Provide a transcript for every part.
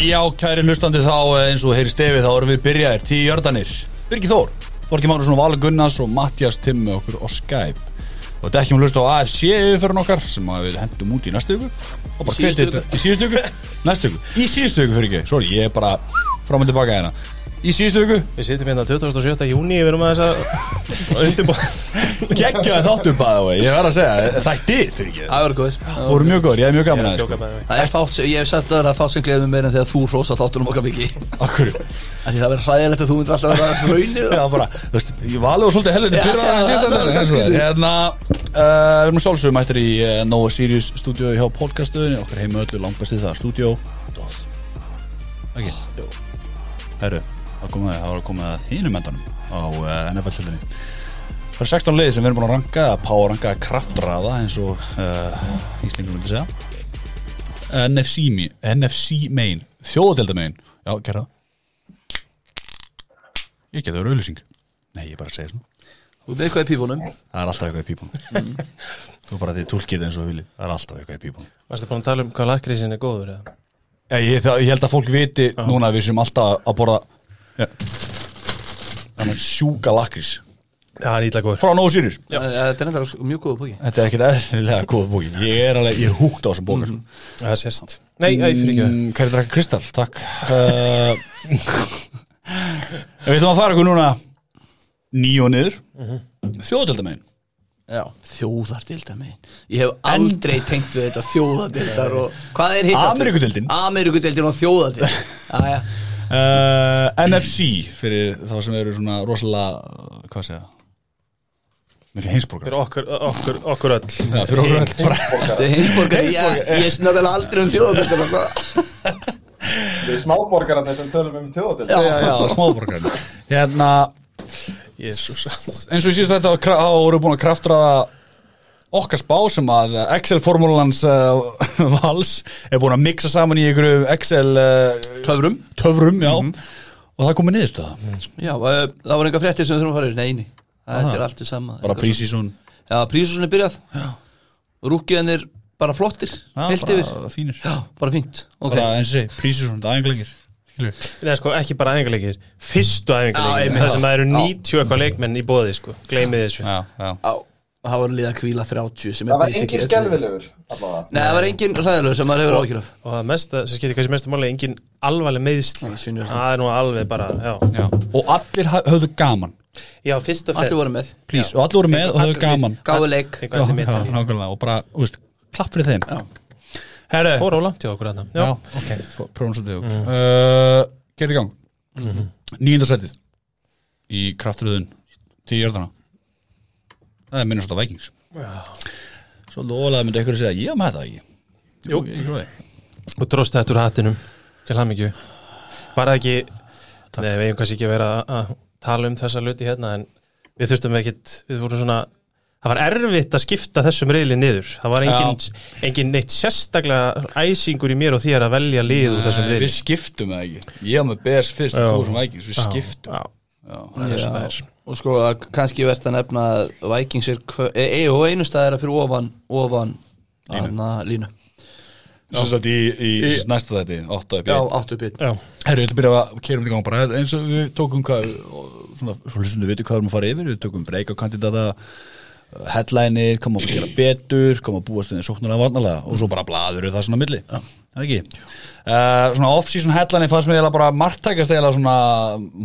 Já, kæri hlustandi þá eh, eins og heyri stefið þá erum við byrjaðir. Tíu jördanir Birgir Þór, Borgi Magnússon og Valur Gunnars og Mattias Timmi okkur á Skype. Og þetta ekki um að hlusta á AFC yfirförun okkar sem við hendum út í næstu og þetta í síðustu viku, í síðustu viku. Fyrir ekki sorry, ég er bara fram og tilbaka hérna. Í síðustu viku, Við sitjum hérna 27. júni Við erum að þess að undirbúa geggjaði þáttum bæða ég verð að segja, þættir fyrir ekki. Það var góður það voru mjög góður, ég er mjög er gaman að að sko. Það er fátt, ég hef sagt það að fátt sem gleðum meira en þegar þú hrósa þáttunum okkar mikið. Akkur, það verður hræðilegt að þú myndir alltaf vera hraunir Já, bara, þú veist, ég var alveg svolítið helviti kannski því. Hérna, uh, við erum Herru, það komið það var komið að hinum endanum á uh, NFL-hildinni Það er 16 liði sem við erum búin að ranka að power ranka að kraftraða eins og uh, Íslingur vildi segja. NFC, NFC main þjóðadelda main Já, gera það Ég geti verið auðlýsing Nei, ég bara segi svona. Þú veit hvað er pífunum Það er alltaf eitthvað í pípunum. Þú bara því tólkið eins og vilji Það er alltaf eitthvað í pípunum. Varstu búin að tala um hvað lakrísin er góður eða? Ég, ég, það, ég held að fólk viti núna að við sem alltaf að borða ja. Þannig sjúka lakrís. Það er ítla góður. Frá Nóðu Sirius Þetta er enda mjög góða bóki Þetta er ekkert eðlilega góð bóki Ég er alveg, ég er húgt á þessum bóka mm. Það sést. Nei, æ, fyrir ekki. Mm, Hvað er drakka Kristall? Takk. Uh, Við ætlum að fara ykkur núna niður mm -hmm. Þjóðdeldamegin Já, þjóðardildar megin Ég hef aldrei tengt við þetta þjóðardildar og hvað er hitt aftur? Ameríkudeildin. Ameríkudeildin og þjóðardild Æja, uh, NFC fyrir þá sem eru svona rosalega Hvað segja Mikið heimsborgar Fyrir okkur, okkur, okkur öll. Já, fyrir okkur öll. Þetta er heimsborgari Ég, er náttúrulega aldrei um þjóðardildar Við smáborgararnir sem tölum um þjóðadild Já, já, smáborgar Hérna, Jésús eins og ég síðast þetta þá voru búin að kraftraða okkar spá sem að Excel-formúlans uh, vals er búin að mixa saman í einhverju Excel uh, Töfrum. töfrum, já. Og það er komið niðurstöða Já, uh, það var einhver fréttir sem við þurfum að fara yfir Neini, þetta er allt í sama. Bara svona- Já, prísúsin er byrjað. Rúkiðanir bara flottir. Heilt yfir. bara fínir. Já, bara fínt. Ok. Bara eins og segi, prísísson, það er einhverjir Nei, sko, ekki bara æfingarleikir Fyrstu æfingarleikir. Það sem það eru Já. 90 eitthvað leikmenn í bóði, sko Gleimið þessu. Já, já. Á, það var liða kvíla 30 sem er Það var engin skelvilegur Nei, það var engin ræðilegur sem maður hefur ákjör af. Og það mesta, sem skiptir kannski mestu máli Engin alvarleg meðsl Já, sýnir það. Það er nú alveg bara, já. Já. og allir höfðu gaman. Já, fyrst og Allir voru með. Please, og allir voru með og höfðu gaman. Gáðu leik. Og bara, þú veist, klapp fyrir þeim. Já. Herru, Fór á langt hjá okkur þarna. Já, ok, prófum svo deg uh, gerði í gang. Mm nýjöndarsætið í kraftröðun til jörðana það er minnum svona Vikings. Svolítið ólega myndi einhverju segja ég með þetta ekki. Jú. ég, ég, og dróst þetta úr hattinum til hamingju. Var það ekki nei, við eigum kannski ekki að vera að- að tala um þessa hluti hérna en við þurftum ekkit við vorum svona það var erfitt að skipta þessum reyðli niður. Það var engin, engin neitt sérstaklega æsingur í mér og þér að velja lið úr þessum Nei, reyðli við skiptum það ekki. Ég á með Bears fyrst Já. og þú sem Vikings við skiptum. Já, Já. er er. Og sko, að kannski verðt að nefna að Vikings er e, e, og einu stað er að fyrir ofan ofan línu, línu. Svo satt í, í, í næsta þetta, 8 upp í Já, einn. áttu bit já, Herru, þetta byrja að keirum þetta í gang bara eins og við tókum hvað svona, svona hlustum við veitum hvað við erum að fara yfir? Við tókum breyka kandidata headline, koma að gera betur koma að búa stöðin sóknarlega varnalega og svo bara bladur það svona milli. Það ekki? Uh, svona off-season headline fannst mér bara margtækast eiginlega svona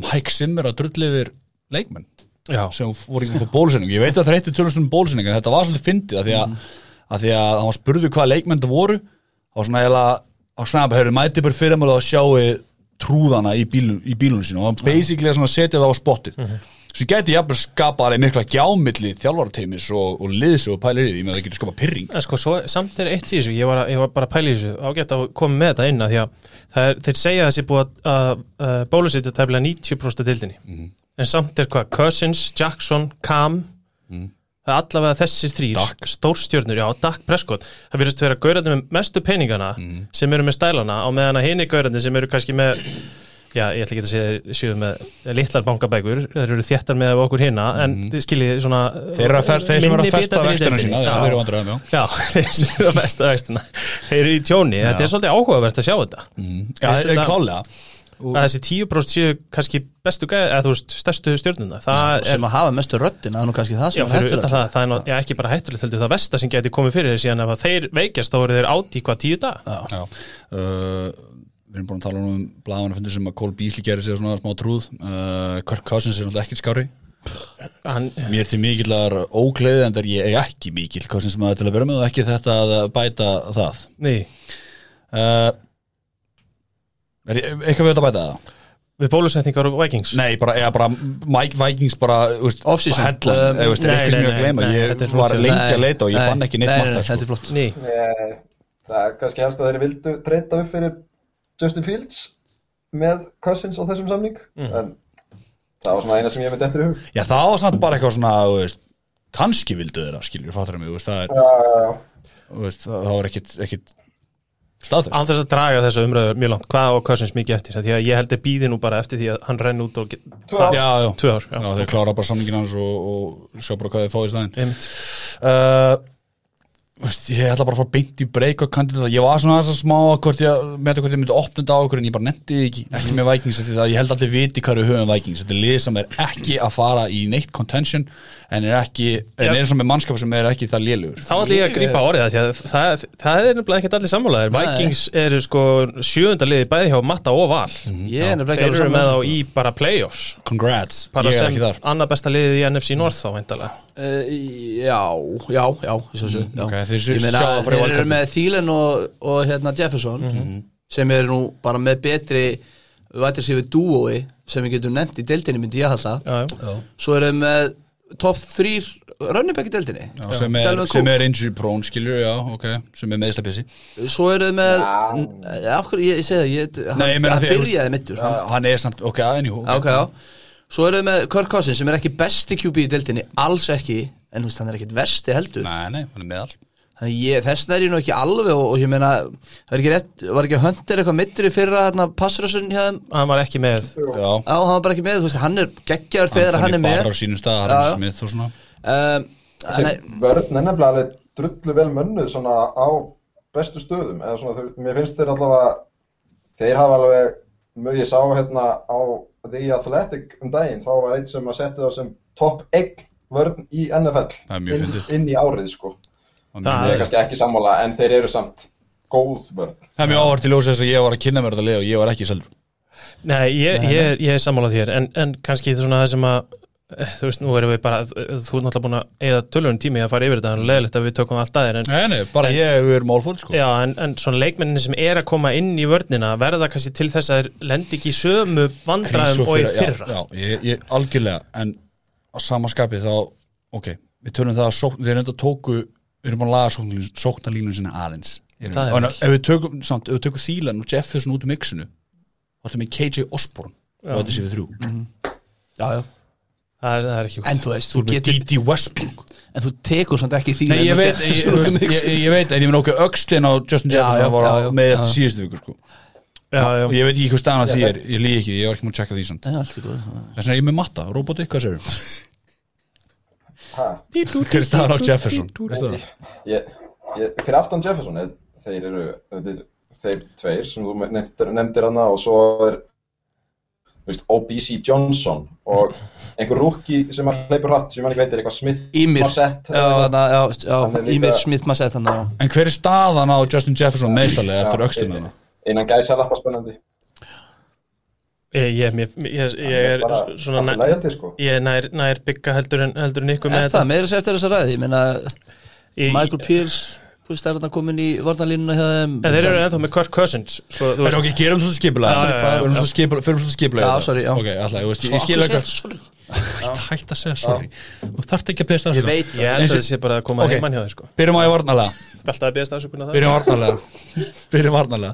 Mike Zimmer að drulli yfir leikmenn já, sem voru fyrir bólusinning ég veit að það reytti tölumstunum bólusinning en þetta var svolítið fyndið að því að, að því að hann var spurðu hvaða leikmenn það voru. Og svona eiginlega á snabba hefur mætið bara fyrir að sjáu trúðana í, bílun, í bílunum sínu og hann basically að setja það á spottið sem gæti jafnvel skapa alveg mikla gjámilli þjálfarateimis og, og liðs og pælir í því með að það getur skapa pyrring En sko, svo, samt er eitt í þessu, ég var, að, ég var bara að pæla í þessu, ágætt að koma með þetta inn að því að er, þeir segja að þessi búið að, að, að bólusetja tæmlega 90% af dildinni. En samt er hvað, Cousins, Jackson, Cam, það er allavega þessir þrýr, stórstjörnur, já, Dak Prescott, það virðist vera gaurarnir með mestu peningana sem eru með stælana á meðan að hinni gaurarnir sem eru kannski með já, ég ætla ekki að segja séu með litlar bankabækur, þeir eru þéttar með okkur hinna, en þið skiljið svona Þeir, eru að fer, þeir sem eru að festa deildinni. sína, já, Já. þeir eru vandræðum, já. Já, þeir sem eru að festa vextina. Þeir eru í tjóni, þetta er svolítið áhugavert að sjá þetta. Já, Finnst það er þetta- klálega að þessi 10% séu kannski bestu eða þú veist, stærstu stjórnuna það er, sem að hafa mestu röddin, það er nú kannski það já, sem fyrir hættur utan það, það er ná, já, ekki bara hættulegt heldur það versta sem geti komið fyrir síðan ef að þeir veikjast þá eru þeir hvað tíu dag Já, uh, við erum búin að tala um fundur sem að Cole Beasley gerir sér svona smá trúð. Uh, Kirk Cousins er náttúrulega ekkert skári hann, Mér til mikillar ógleði en það er ég ekki mikil Cousins maður til að vera með og ekki þetta að bæta það. Nei, uh, Er ég- eitthvað við að bæta það? við bólusetningar og Vikings? Nei, bara, eða bara Mike Vikings bara, Off-season. Um, er nei, eitthvað sem ég nei, nei, Ég var lengi að leita og ég Nei, fann ekki neitt nei, Þetta er flott. Það er kannski helst að þeir vildu treyta upp fyrir Justin Fields með Cousins á þessum samning. En það var svona eina sem ég myndi eftir í hug. Já, það var samt bara eitthvað svona, þú veist kannski vildu þeirra, skilur, fattur mig, þú veist, það er, það það var ekkit, ekkit staðfest. án þess að draga þessa umröður mjög langt, hvað á Cousins mikið eftir? Því að ég held að býði nú bara eftir því að hann renn út og get, Tvö ár. Já, já, tvö ár, já, já, þeir klára bara samningin hans og, og sjá bara hvað þeir fáið í staðinn. einmitt. Uh, veist, ég ætla bara að fara beint í breyk og kandida, ég var svona þess að smá að hvort ég, með þetta hvort ég myndi opna þetta á okkur en ég bara nefndi þið ekki, ekki með Vikings því að ég held allir viti hvað við höfum Vikings. Þetta er lið sem er ekki að fara í neitt contention en er ekki, en er svona með mannskap sem er ekki það lélugur Þá ætlum ég að grípa orðið það, því að það, það er nefnilega ekkert allir sammálaðir. Vikings eru sko sjöunda liði bæði hjá Matta og Val. Ég er nefnilega Þeir ekki eru með þá í bara playoffs. Congrats, ég er ekki þar Uh, já, já, já, svo, svo, já. ok, þeir sjá Ég meina, þeir eru með Thielen og, og hérna Jefferson sem eru nú bara með betri vætir sér við dúói sem við getum nefnt í deildinni myndi ég halda. Já, já. svo eru með top 3 runnibæk í deildinni. Já, sem, er, sem er injury prone, skilur, já, ok sem er meðslapissi svo eru með Já. já, okkur, ég, ég segi það ég, hann, hann því- byrjaði mittur hann er samt, ok, anywho Já, ok, já Svo eru við með Kirk Cousins sem er ekki besti QB í deildinni, alls ekki en þú veist, hann er ekkit versti heldur. Nei, nei, hann er meðal. Þess vegna er ég nú ekki alveg og, og ég meina, var ekki, rétt, var ekki Hunter eitthvað mittur í fyrra hérna, passrössun hjá þeim? Hann var ekki með. Já, Já, hann var bara ekki með, þú veist, hann er geggjaður þegar hann er með. bara á sínum stað, Harry já. Smith og svona. Um, Þessi Nei, vörn er nefnilega alveg drullu vel mönnuð svona á bestu stöðum eða svona, mér finnst þeir allavega þeir hafa alveg mjög, ég sá hérna á The Athletic um daginn, þá var einn sem að setja það sem top 1 vörn í NFL Það inn, inn í árið sko. Það ég er kannski ekki sammála en þeir eru samt góð vörn. Það er mjög áhvert í ljósi þess að ég var að kynna mér þetta lið og ég var ekki seldur Nei, ég, ég, ég er sammálað þér en, en kannski svona það sem að þú veist, nú erum við bara þú ert náttúrulega búin að eða tölvun tími að fara yfir þetta en leðilegt að við tökum allt að þér en, Nei, nei, bara ég við erum málfóð sko. já, en, en svona leikmennin sem er að koma inn í vörnina verða kannski til þess að þeir lendi ekki í sömu vandræðum og í fyrra Já, já ég, ég, algjörlega En á sama skapi þá Ok, við tölum það að sókn, þeir enda tóku Við erum að laga sóknarlínu, sóknarlínu sinna aðeins. Það er Og vel. ef við tökum, samt, ef við tökum Þílan og Jefferson út í mixinu þá það er, það er ekki En þú veist, þú getur D.D. Westbrook. En þú tekur samt ekki því Nei, ég veit, ég, ég, ég, ég veit En ég minn okkur öxlin á Justin Jefferson með síðustu vikur sko. já, já. og ég veit ekki hvað staðan að því er. Ég líði ekki, ég var ekki múin að checka því samt. Þess vegna er ég með matta, roboti, hvað sér ha, hver er staðan á Jefferson? fyrir aftan Jefferson er, þeir eru þetta er þeir tveir sem þú nefndir, hana og svo er OBC Johnson og einhver rúki sem að hleypur hratt sem hann ekki veitir eitthvað Smith Ímir Marsett Já, þarna, já, já, Hann líka- Ímir Smith maður sett hann já. en hver er staðan á Justin Jefferson meðstallega eftir öxlina hana? innan gæsa lappa spennandi. Ég, ég, ég, ég, ég er bara svona sko. ég er nær, nær bygga heldur en, heldur en ykkur Er með það, meira sér eftir þessa ræði Ég meina, Ég- Michael Pierce Þú veist, er þarna komin í varnalínuna hjá þeim? En þeir eru ennþá með Kirk Cousins sko, þú Er veist, ok, gerum Förum svolítið skipulega Förum svolítið skipulega Já, sorry, já. Ok, alltaf, ég veist, ég skil Okkur ekki sér, sorry. Hætt að segja sorry. Þú þarft ekki að beðast Ég afsökunar veit Ég held að það sé bara að koma heimann hjá þeir sko. Byrjum á ég varnalega Alltaf að beðast afsökunar það Byrjum varnalega Byrjum varnalega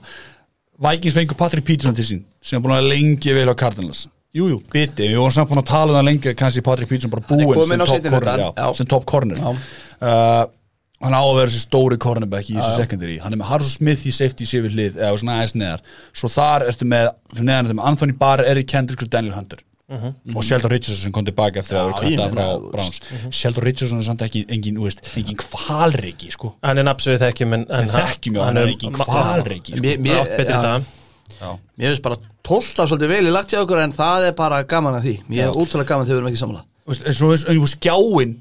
Vikings fengur Patrick Peterson til sín sem er búin að lengi vel á Cardinals. Jújú, jú, biti, við vorum samt búin að tala um það lengi kannski Patrick Peterson bara búinn sem á top corner, já, sem top corner. Uh, hann á að vera þessi stóri cornerback í þessu secondary. Hann er með Harrison Smith í safety sér við hlið eða svona aðeins neðar. Svo þar ertu með, fyrir neðan með Anthony Barr, Eric Kendricks og Daniel Hunter. Og Sheldon Richardson sem kom tilbaka eftir að vera ég kvartað frá meina, þú Browns. Sheldon Richardson er samt ekki engin, engin kvalriki sko. Hann er sem við þekkjum en, en við þekkjum já, hann er engin kvalriki sko. Mér- átt betri já. dag Mér finnst bara tólta svolítið vel í lagt hjá okkur en það er bara gaman að því. Mér er útrúlega gaman þegar við erum ekki samla eins og skjáin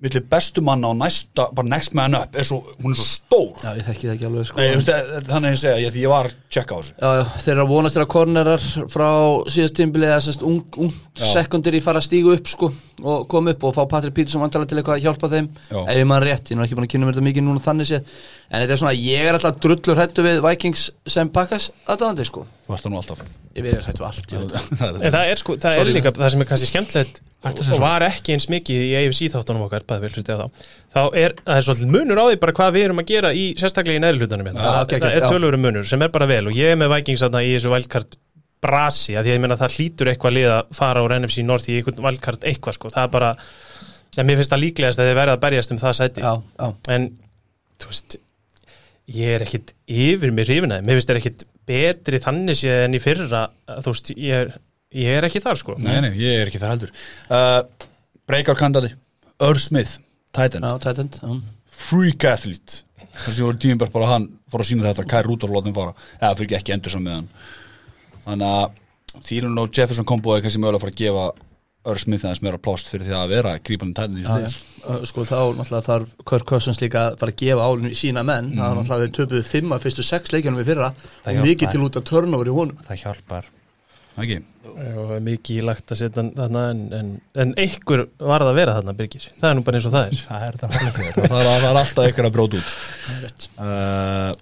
millir bestu manna og næsta bara next man up, er svo, hún er svo stór. Já, ég þekki það ekki alveg sko. Nei, eh, þannig að ég segja, ég, ég var að checka á þessu. Já, já, þeir eru að vonast þeirra kornerar frá síðast tímbili eða semst ung, ung Já. sekundir í fara að stígu upp sko og koma upp og fá Patrik Peterson vandalega til eitthvað að hjálpa þeim Já. ef ég maður rétt, ég er ekki búin að kynna mér þetta mikið núna þannig séð en þetta er svona, ég er alltaf drullur hættu við Vikings sem pakkas aðdáðandi sko ert það nú alltaf Ég verið hættu allt, En það er sko, það Sorry. er líka, það sem er kannski skemmtilegt og var ekki eins mikið í AFC þáttunum okkar, bæði vel hlutið á þá þá er, það er svolítið munur á því bara hvað við erum að gera í sérstaklega í neðri hlutunum hérna. Já, það, ok, ok, það er já. tölvöru munur sem er bara vel og ég er með Vikings þarna í þessu wildcard brasi, að því að ég meina það hlýtur eitthvað lið að fara úr NFC North í einhvern wildcard eitthvað sko, það er bara ja, mér finnst það líklegast að þið verða að berjast um það sæti. Já, já, en þú veist ég er ekkit yfir mér hrifinaði mér finnst það ekkit betri þannig séð en í fyrra. Þú veist, ég er, ég er ekki þar sko. Nei, nei, ég er ekki þar heldur. Uh, Breakout kandadi Earl Smith, Titan já, já. Freak athlete. Þessi voru tímbar bara hann fór að sína þetta Kær Rúdor lótin fara. Eða fyrir ekki endur saman með hann Þannig að Thielen og Jefferson kombo er kannski mögulega að fara að gefa Earl Smith aðeins meira plást fyrir því að vera grípandi Titan í Já, þessu já. lið. Uh, Sko þá náttúrulega þarf Kirk Cousins líka að fara að gefa álinu sína menn. Það er náttúrulega við töpuðu fimm af fyrstu sex leikjanum við fyrra Það og mikið til út af turnover í honum. Það hjálpar. Ekki? og mikið lagt að setja þarna en, en, en einhver varð að vera þarna Birgir, það er nú bara eins og það er. Það er, það er, það er, það er alltaf ykkur að bróta út. Uh,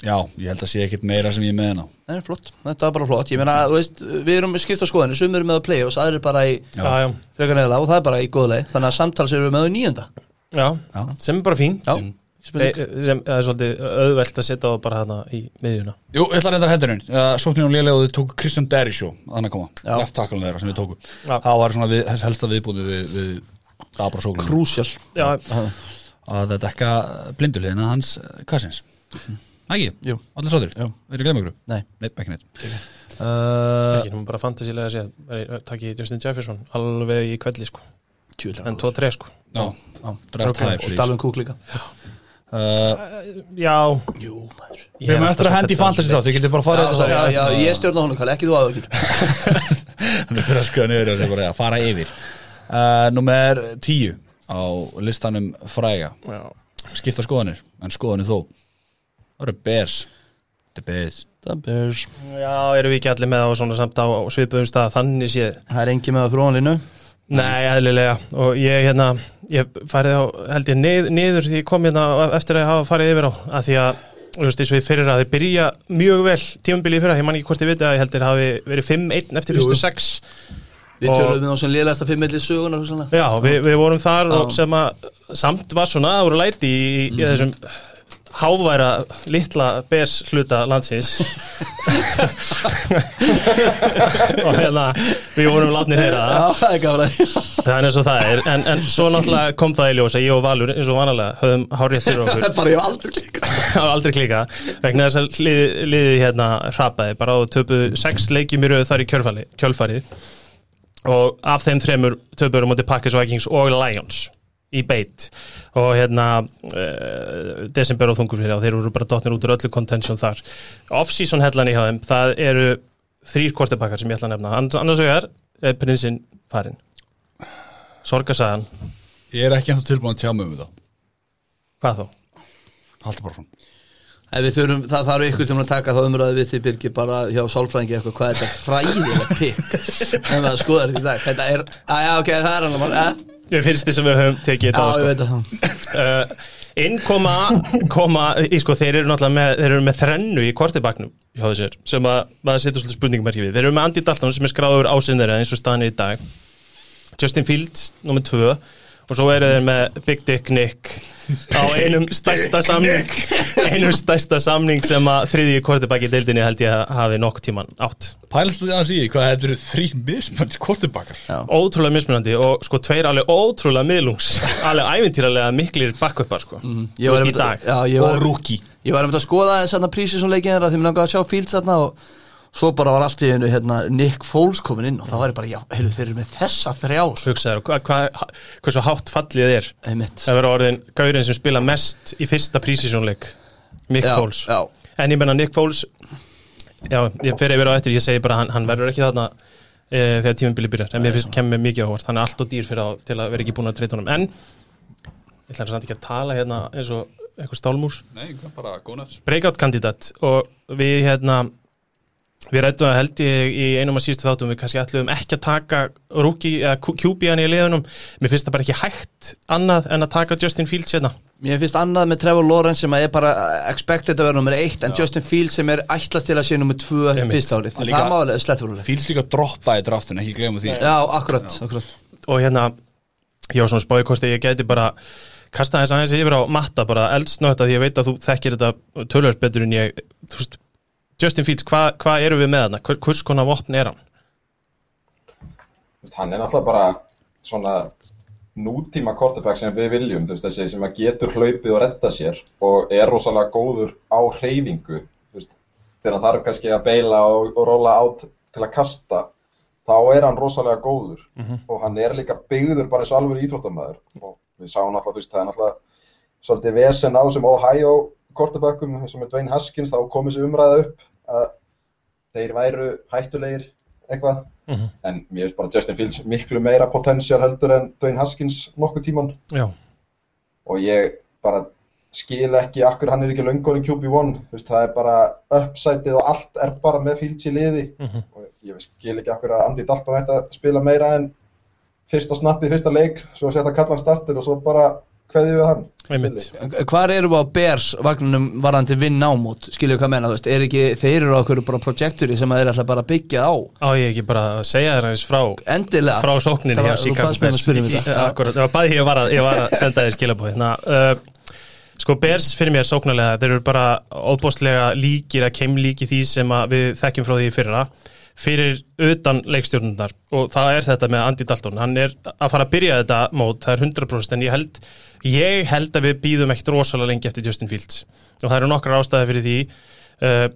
Já, ég held að sé ekkit meira sem ég er með henná Það er flott, þetta er bara flott Ég meina, þú veist, við erum með skipta skoðinu Sumir eru með að play og aðrir bara í Já. já, já, frekar neðla og það er bara í góðleik Þannig að samtals eru við með á nýjönda já, Já. sem er bara fínt Já, Þeir- sem það er svolítið auðvelt að setja á bara þarna í miðjuna Jú, ég ætla að reynda hendurinn uh, Sóknir og lélega og þið tóku Christian Derisjó Þannig að koma, left tackle þeirra sem við tóku. Það var svona við, helsta viðbúti við, við já, Að þetta ekki blindulegina hans Kassins Ægji, Jú. allir sáður Jú. Er ég glemma ykkur? Nei. Nei, ekki neitt. Uh, ekki nú bara fantasílega að segja takk í Justin Jefferson alveg í kvelli sko. Tjúlega. En 2-3 sko. Já, já, draft Og hæf Dalvin Cook líka. Uh, já, Jú, maður. Við erum eftir að hendi í fantasy þá Þið getur bara að fara Já, þetta já, já, ég stjórna honum kalli, ekki þú aðeins Þannig fyrir að skoða niður og segja bara að fara yfir. Uh, Númer tíu á listanum fræga já. skipta skoðanir, en skoðanir þó Það eru Bears. The Bears. Það Bears. Já, erum við ekki allir með á svona samt á svipuðum stað? Þannig séð Það er engi með að fróðanlínu Nei, eðlilega. Og ég hérna, ég farið á held ég nið, niður því ég kom hérna á- eftir að hafa farið yfir á að því að, þú veist, eins og ég fyrir að þið byrja mjög vel tímabilið fyrir að ég man ekki hvort ég veit að ég heldur hafi verið 5-1 eftir fyrstu jú. 6 Við tölum við á sem liðlæsta fimmilli sögunar hugsanlega. Já, við, við vorum þar og sem að samt var svona, það voru læti í, í þessum háværa litla bers hluta landsins. Og hérna við vorum látnir heyra það. Það er eins og það er, en, en svo náttúrulega kom það í ljós að ég og Valur, eins og vanalega, höfum hárið fyrir okkur, Bara ég hef aldrei var aldrei klíka, vegna þess að liðið liði hérna hrapaði, bara á töpu sex leikjum í rauð þar í kjölfari, kjölfarið. Og af þeim þremur töpur á móti Packers, Vikings og Lions í beitt og hérna uh, desember og þungur fyrir og þeir eru bara dotnir út úr öllu contention þar. Off-season hellan í hjá þeim, það eru þrýr kortepakkar sem ég ætla að nefna. Ann- annars vegar er prinsinn farin sorgasagan Ég er ekki ennþá tilbúin að tjá mig um þetta. Hvað þá? Haldur bara við þurfum, það þarf ykkur til að taka þá umræði við því Birgir bara hjá sálfræðingi eitthvað hvað er þetta hræðilega pikk en það skoðar þetta í dag. Þetta er, að já ok, það er hann að eh? Ég finnst því sem við höfum tekið þetta á sko. uh, Innkoma koma, í sko, þeir eru með, þeir eru með þrennu í kortibaknum hjá þessir, sem að maður setur svolítið spurningmerki við. Þeir eru með Andy Dalton sem er skráður ásinn þeirra eins og staðan er í dag Justin Fields, nummer tvö og svo eru þeir með Big Dick Nick á einum stærsta samning. Einum stærsta samning sem að þriðji kortebæk í deildinni held ég að hafi nokk tíman átt. Pælstu þið að síði hvað þetta eru þrý mismöndi kortibakar Já. ótrúlega mismunandi og sko tveir alveg ótrúlega miðlungs alveg ævintýralega miklir backupar sko. Ég Þú var veist, í dag. Já, ég var, og rúki ég var einmitt að skoða þess að prísi sem leikinn þeirra því mér langaði að sjá Fields þarna og svo bara var allt í hennu hérna, Nick Foles komin inn og það var bara, já, heyrðu þeir eru með þessa þrjár. Hugsaður, hvað, hva, hversu hátt fallið er? Einmitt. Það verður orðin gaurinn sem spila mest í fyrsta prísisjónleik Nick Já, Foles. já. en ég menna Nick Foles já, ég fer yfir á eftir, ég segi bara hann, hann verður ekki þarna e, þegar tímabili byrjar. En mér finnst kemur mikið ávart, hann er allt og dýr fyrir á, til að vera ekki búin að treyta honum. En ég ætla samt ekki að tala hérna eins og eitthvað stálmús. Breakout kandidat. Og við hérna við rættum að held ég í einum af síðustu þáttum við kannski ætlum ekki að taka rúki eða QB-an í liðunum. Mér finnst það bara ekki hægt annað en að taka Justin Fields hérna. Mér finnst annað með Trevor Lawrence sem er bara expected að vera nummer eitt en Justin Fields sem er ætlast til að sé nummer tvö fyrsta árið, það má alveg slett fyrir Fýls líka að droppa í draftun, ekki glemum því. Já, akkurat, akkurat. Og hérna ég var svona að ég gæti bara kasta þess aðeins yfir á matta bara eldsnögt að ég veit að þú þekkir þetta tölvöld betur en ég þú veist, Justin Fields, hvað hva eru við með þarna? Hver, hvers konar vopn er hann? Þú veist, hann er náttúrulega bara svona nútíma quarterback sem við viljum, þú veist, þessi sem að getur hlaupið og redda sér og er rosalega góður á hreyfingu, þú veist, þegar hann þarf kannski að beila og, og róla át til að kasta, þá er hann rosalega góður og hann er líka byggður bara eins og alveg íþróttamæður og við sáum náttúrulega, þú veist, það er náttúrulega svolítið vesen á sem Ohio quarterbackum, eins og með Dwayne Haskins, þá kom þessi umræða upp að þeir væru hættulegir eitthvað. En mér finnst bara Justin Fields miklu meira potensial heldur en Dwayne Haskins nokkuð tíman Já, og ég bara skil ekki akkur hann er ekki löngunni QB1 Þú veist, það er bara uppsætið og allt er bara með Fields í liði. Og ég skil ekki akkur að Andy Dalton ætti að spila meira en fyrsta snappið, fyrsta leik svo setja kallan startir og svo bara kveðið við hann. Hvar eru við á Bears vagnunum varðandi vinn ámút, skilju hvað menna, þú veist, er ekki, þeir eru á okkur bara projekturi sem að þeir ætla bara að byggja á? Á ég ekki bara að segja þér aðeins frá Endilega. frá spyrja um Í- þetta. í- Akkurat, það var bæði ég var að, ég var að senda þér skilabóð hérna. uh, Sko Bears fyrir mér sóknarlega þeir eru bara óbóstlega líkir að keimlíki því sem að við þekkjum frá því í fyrra fyrir utan leikstjórnundar og það er þetta með Andy Dalton. Hann er að fara að byrja þetta mót það er 100% en ég held ég held að við býðum ekkert rosalega lengi eftir Justin Fields. Og það eru nokkrar ástæði fyrir því uh,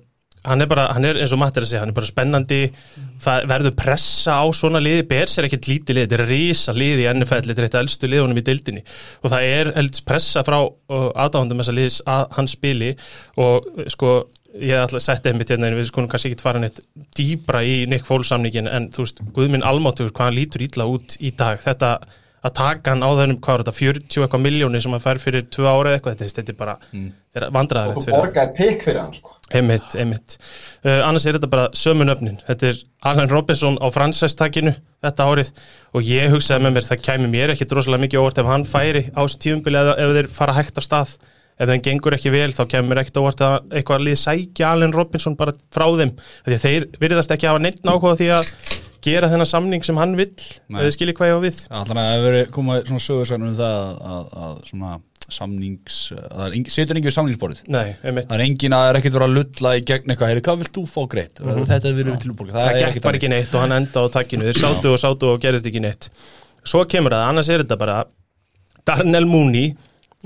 hann er bara, hann er eins og Matt er að segja, hann er bara spennandi. Það verður pressa á svona liði. Bers er ekkert lítið lið, þetta er risa lið í NFL, þetta er eitt elstu liðunum í deildinni. Og það er helst pressa frá uh, aðdáðandum þessa liðs að hann spili. Og sko ég ætla að setja einmitt hérna en við skulum kannski ekki fara neitt dýbra í Nick Foles samningin en þú veist, Guðminn Almáttur, hvað hann lítur ítla út í dag, þetta að taka hann á þennum, hvað er þetta, 40 eitthvað miljóni sem hann fær fyrir 2 ára eitthvað, þetta, þetta er bara, þetta er og þú borgaðir pikk fyrir hann sko. Einmitt, einmitt. Uh, annars er þetta bara sömu nöfnin. Þetta er Alan Robinson á fransæstakinu þetta árið og ég hugsaði með mér það kæmi mér ekki droslega mikið óvart ef hann færi á þessu tífumbili eða ef þeir fara hægt af stað. Ef þeim gengur ekki vel þá kemur ekkert óvart að eitthvað lið sækja Alan Robinson bara frá þeim. Því að þeir virðast ekki hafa neitt nákvæða því að gera þennan samning sem hann vill eða skilji hvað ég á við. Þannig að það hefur komað svona sögursæðan um það að, að, að svona samnings að það er engin, setur engin við samningsborðið? Nei, það er engin að það er ekkert verið að lulla í gegn eitthvað, heyrðu, hvað vilt þú fá greitt? Þetta er verið tilbúið Mhm. það gekk bara ekki neitt og hann enda á takkinu. Þeir sátu og sátu og gerist ekki neitt. Svo kemur það, annars er þetta bara Darnell Mooney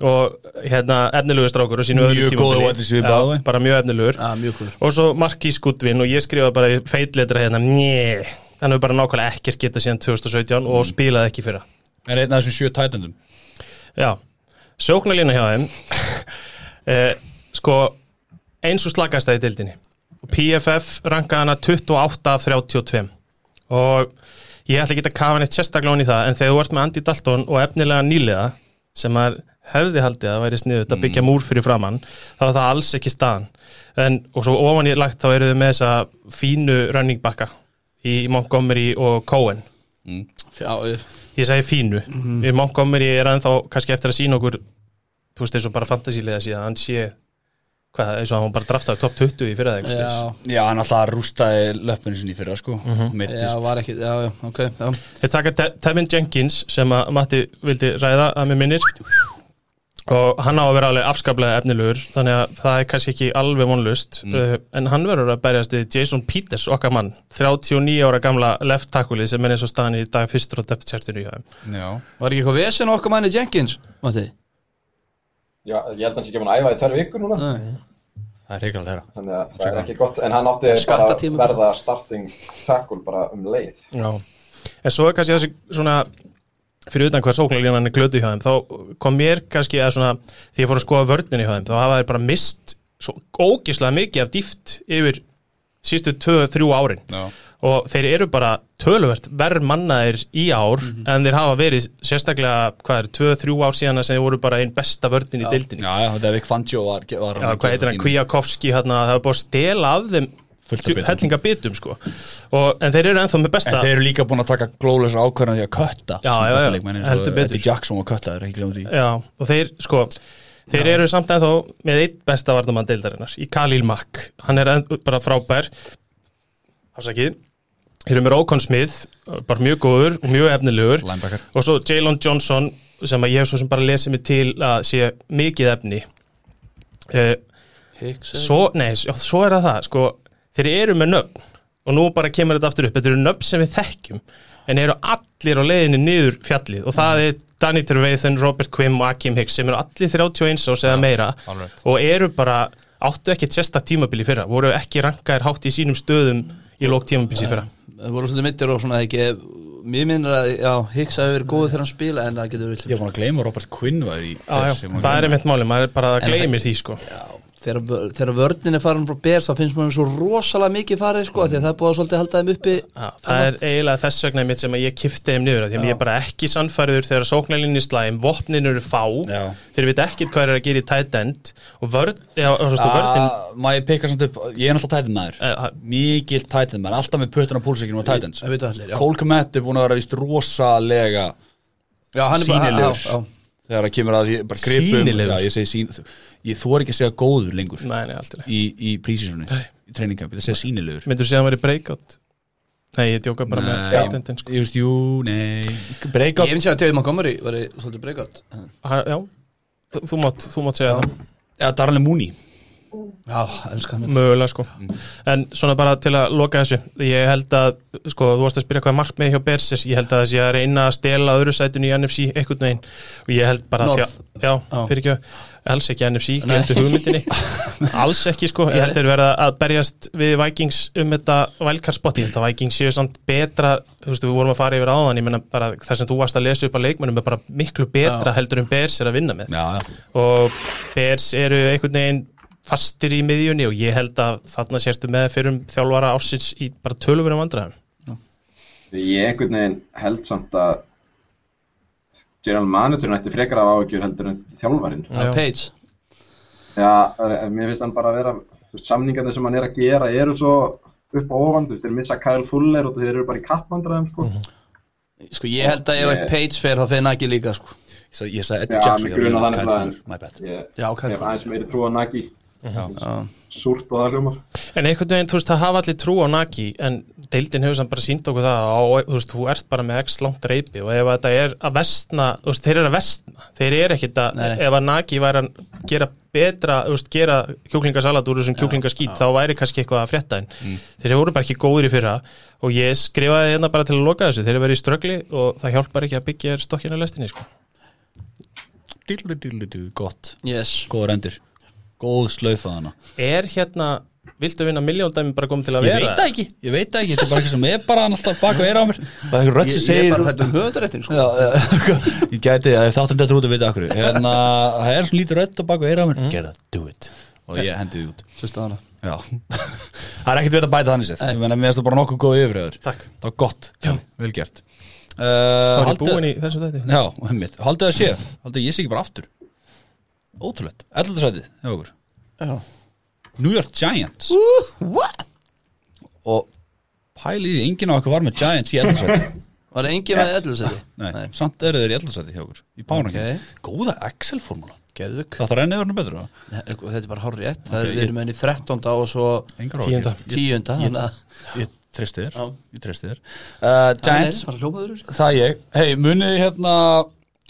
og hérna efnilegur strákur og sínu Mjög öðru way. bara mjög efnilegur. Góður. Og svo Marquis Goodwin og ég skrifa bara í feitletra hérna, njö hann hefur bara nákvæmlega ekkert getað síðan 2017 og spilaði ekki fyrra. Er einn af þessum sjö tætendum. Já, sjóknarlína hjá þeim. Eh, sko eins og slagast það í dildinni og PFF rankaði hana 28 af 32 og ég ætla ekki að kafa neitt sérstaklega ofan í það en þegar þú ert með Andy Dalton og efnilega nýlega sem er hefði haldið að væri sniðut að byggja múr fyrir framann þá var það alls ekki staðan. En, og svo ofan í lagt þá eru þau með þessa fínu running backa í Montgomery og Cohen. Já, ég- ég segi fínu. Mm. Montgomery er ennþá kannski eftir að sína okkur þú veist eins og bara fantasílega síðan hann sé hvað, eins og hann bara draftaði top 20 í fyrra þegar já, já, hann alltaf rústaði löppinu sinni í fyrra sko. Mhm. mittist já, var ekki Já, já, ok já. Þeir taka Te Tevin Jenkins sem að Matti vildi ræða að mér minnir og hann á að vera alveg afskaplega efnilegur þannig að það er kannski ekki alveg vonlust uh, en hann verður að berjast við Jason Peters, okkar mann 39 ára gamla left tackle sem er eins og staðan í dag fyrstur á depth chartinu hjá þeim Já, Var ekki eitthvað vesen okkar manni Jenkins, Matti? Já, ég held að hann sé ekki að æfa í tvær vikur núna. Nei. það er reykjald þeirra Þannig að það er ekki gott En hann átti bara að verða starting tackle bara um leið. Já, en svo er kannski þessi svona fyrir utan hvað sóknarlínan er glötu hjá þeim þá kom mér kannski að svona því ég fór að skoða vörninni hjá þeim þá hafa þeir bara mist svo ógislega mikið af dýft yfir sístu 2-3 árin. Já, og þeir eru bara töluvert verð mannaðir í ár en þeir hafa verið sérstaklega hvað er 2-3 ár síðan að sem þeir voru bara einn besta vörnin í deildinni. Já, þetta er Vik Fangio var, hvað heitir hann, hérna, það var búið að stela af þeim. Hellinga bitum sko. Og, en þeir eru ennþá með besta En þeir eru líka búin að taka glóðlösa ákvörðan því að kötta Já, já, já, heldur betur. Eddie Jackson var köttaður, ekki glemur því. Já, og þeir, sko þeir eru samt ennþá með einn besta varnamann deildarinnar í Khalil Mack. Hann er enn, bara frábær. Hafsakið Þeir eru með Rókon Smith, bara mjög góður og mjög efnilegur. Linebacker. Og svo Jalen Johnson sem að ég hef svo sem bara lesið mig til að sé mikið efni. Uh, svo, nei, svo er það það sko, þeir eru með nöfn. Og nú bara kemur þetta aftur upp, þetta eru nöfn sem við þekkjum en eru allir á leiðinni niður fjallið. Og það er Danny Trevathan, Robert Quim og Akim Hicks sem eru allir 31 ás eða meira. alright. og eru bara, áttu ekki sérsta tímabili fyrra, voru ekki rankaðir hátt í sínum stöðum í lók tímabili fyrra. Það voru svolítið mittir og svona ekki Mér minnir að, já, Hicks hafi verið góð þegar hann spila en það getur verið Ég búin að gleyma Robert Quinn var í Já, já, það er einmitt máli, maður er bara að gleymir því sko. Já, þegar, þegar vörnin er farin frá Bers þá finnst mér svo rosalega mikið farið sko, því að það er búið að svolítið halda þeim uppi Já, það er eiginlega þess vegna mitt sem að ég kifti þeim niður af því að ég er bara ekki sannfæriður þegar sóknarlinni slæm, vopnin eru fá Já. þeir veit ekkit hvað er að gera í tight end og vörn, já, þú veist, og vörnin Ah, Má ég peka samt upp, ég er náttúrulega tætinn maður. Eh, Mikil tætinn maður, alltaf með pötun á púlsíkinu og allir, já. Cole Komet er búin að vera vist rosalega Já, er já, já. Þegar það kemur að því, bara gripum? Já, ég segi sín Ég þor ekki að segja góður lengur Nei, nei, í Í, prísísunni, í treyninga Ég segja sínilegur Myndur segja að hann verið breakout? Nei, ég djóka bara með Nei. tight endin sko. Ég veist, jú, nei Ég Breakout finnst að David Montgomery var svolítið breykot Ha, Já, þú- þú mátt, þú mátt segja það Eða Darnell Mooney Já, elskar hann. Mögulega sko. En svona bara til að loka þessu Ég held að, sko, þú varst að spyrja hvað er markmið hjá Bersers Ég held að þessi að reyna að stela öðru sætinu í NFC einhvern veginn. Og ég held bara að Já, fyrir ekki Alls ekki NFC, glemdu hugmyndinni. Alls ekki sko, ég held að þeir verða að berjast við Vikings um þetta wildcard-spot. Ég held að Vikings séu samt betra Þú veist, við vorum að fara yfir áðan. Ég menna bara það sem þú varst að lesa upp að leikmennum er bara miklu betra Já. heldur en Bers er að vinna með. Já, já. Og Bears eru einhvern veginn fastir í miðjunni og ég held að þarna sérstu með fyrir um þjálfara ásins í bara tölvunum vandræðum Ég einhvern veginn held samt að general managerin ætti frekar af áhugjur heldur en þjálfarinn. Já. Page Já, mér finnst hann bara að vera, samningarnir sem hann er að gera eru svo upp og ofan, þú veist, þeir missa Kyle Fuller og þeir eru bara í kappvandræðum, sko. Sko, ég held að ef eitt Page fer þá fer Nagy líka, sko Ég sagði- Eddie Já, Jackson grunar var það Kyle. Fuller, My bad Ég Já, hef aðeins meiri trú á Nagy, Já, súrt og það hljómar. en einhvern veginn, þú veist, það hafa allir trú á Naki en deildin hefur samt bara sínt okkur það og þú veist, þú ert bara með x langt reypi og ef þetta er að vestna þú veist, þeir eru að vestna, þeir eru ekkit að Nei, nei. ef að Naki væri að gera betra, þú veist, gera kjúklingasalat úr þessum kjúklingaskít, þá væri kannski eitthvað að frétta en þeir voru bara ekki góður í fyrra og ég skrifaði hérna bara til að loka þessu. Þeir eru verið í ströggli og það hjálpar ekki að byggja stokkina lestinni, sko. Dillu, dillu, dillu, Gott, yes. Góður endur Góð slaufa hana er hérna, viltu vinna miljóndæmi bara komið til að Ég vera? veit það ekki, ég veit það ekki Þetta er bara eitthvað sem er bara alltaf bak og er á mér. Það er eitthvað Ég, sem ég segir er bara hættu um höfundaréttin, sko. Já, já, ég gæti, ég þáttum þetta út að vita okkur Hérna, það er svona lítið rödd á bak og er á mér. Mhm. Get that, do it. Og ég hendi því út. Hlusta hana. Já, það er ekkert við að bæta þannig sér Ég meina, mér finnst það bara nokkuð góð yfirfröður Takk. Það var gott, vel gert. Uh, Það er haldið- búin í þessu þetta Já, einmitt, haldið að sé. Haldið að ég sé ekki bara aftur Ótrúlegt, 11. sætið, hjá okkur Já New York Giants What? Og pælið því, enginn á okkur var með Giants í 11. sætið Var það engin með ellu seti? Nei, samt eru þeir í 11. sætið hjá okkur Í pánangin, Ok. góða Excel-formúla Geðvik Það þarf enn eða betur eða? Þetta er bara hár rétt Það er erum með henni 13. og svo Engar Tíunda. áhyggjur. tíunda Þannig að Ég, treysti þér Já. Ég treysti þér uh, Giants, Bara hljómaður það ég Hei, munið þið hérna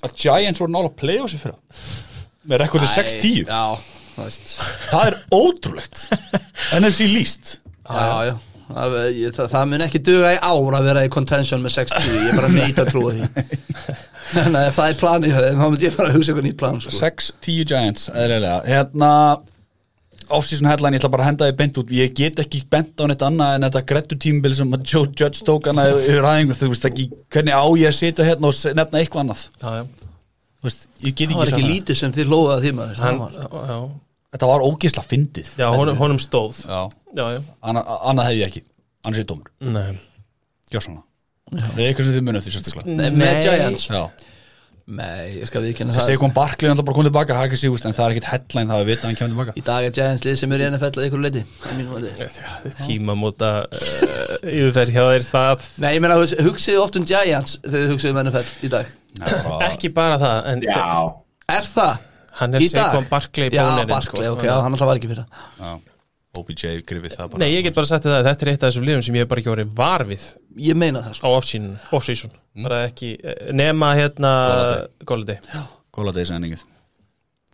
að Giants voru nála playoffs í fyrra með rekordið 6-10 Já, það er ótrúlegt. NFC líst Já, já Það, ég, það, það mun ekki duga í ár að vera í contention með 6-10 Ég er bara nýtt að trúa því. Þannig að ef það er planið þá myndi ég fara að hugsa eitthvað nýtt plan sko. 6-10 Giants, eðlilega. Hérna off-season headline, ég ætla bara að henda þið bent út. Ég get ekki bent á neitt annað en þetta grettu tímbil sem að Joe Judge tók hana yfir aðeins, þú veist ekki hvernig á ég að sitja hérna og nefna eitthvað annað? Já, já. Þú veist, ég get Það var ekki lítið sem þið hlóðað því maður Hann, já, já. þetta var ógisla fyndið. Já honum, honum stóð. Já, annað, hefði ég ekki. Annars er dómur, nei. Gjóðsana það er eitthvað sem þið munið því sérstaklega. Nei, með Giants. Já, Nei, ég skal viðkynna það. Seikon Barkley er alltaf bara komið tilbaka, það er ekki sígust en það er ekkit headline það að vita að hann kemur tilbaka. Í dag er Giants lið sem er í NFL að ykkur leiti að mati. Tímamóta uh, yfirferð hjá þeir það Nei, ég meina, þú veist, hugsið oft um Giants þegar þið hugsið um NFL í dag. Ekki bara það en Já, Er það? hann er? Saquon Barkley Já, bónirinn Barkley, ok, já, hann alltaf var ekki fyrir já, OBJ grifið það bara. Nei, ég get bara sagt það, þetta er eitt af þessum liðum sem ég hef bara ekki orðið var við. Ég meina það, á sko off-season, off-season bara ekki, eh, nema hérna Góladei góla degi sendingið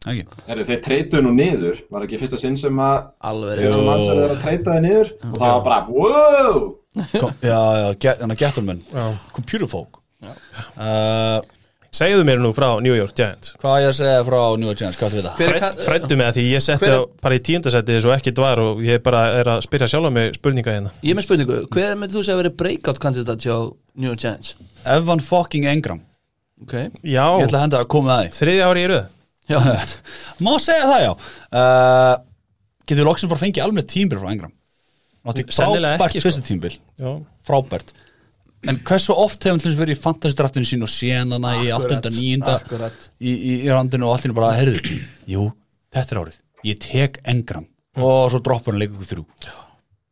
ekki. Heru, þeir treytuðu nú niður, var ekki fyrsta sinn sem að Alveg þeir að treyta þið niður? Og það var bara, wow! Já, já, get, hann að Gettleman. Já. Computer folk. Uh, Segðu mér nú frá New York Giants. Hvað á ég að segja frá New York Giants, hvað? Hver er Fræd, kann- Fræddu mig að því ég setti á bara í tíundasæti svo ekkert var og ég bara er að spyrja sjálf mig spurninga hérna. Ég er með spurningu, hver myndir þú segja að vera breakout kandidat hjá New York Giants? Evan fucking Engram. Ok, Já, Ég ætla að henda að koma að þriðja ári í röð. Já, því Má segja það, já. Uh, Getur loksum bara fengið alveg tímbil frá Engram? Sennilega frábært ekki, sko. fyrsta tímbil Já, Frábært En hversu oft hefum þess verið í fantasy-draftinu sín og sénana í 8. 9. akkurat í, í, í randinu og allt í bara, heyrðu Jú, þetta er árið Ég tek Engram og svo droppar hann ykkur þrjú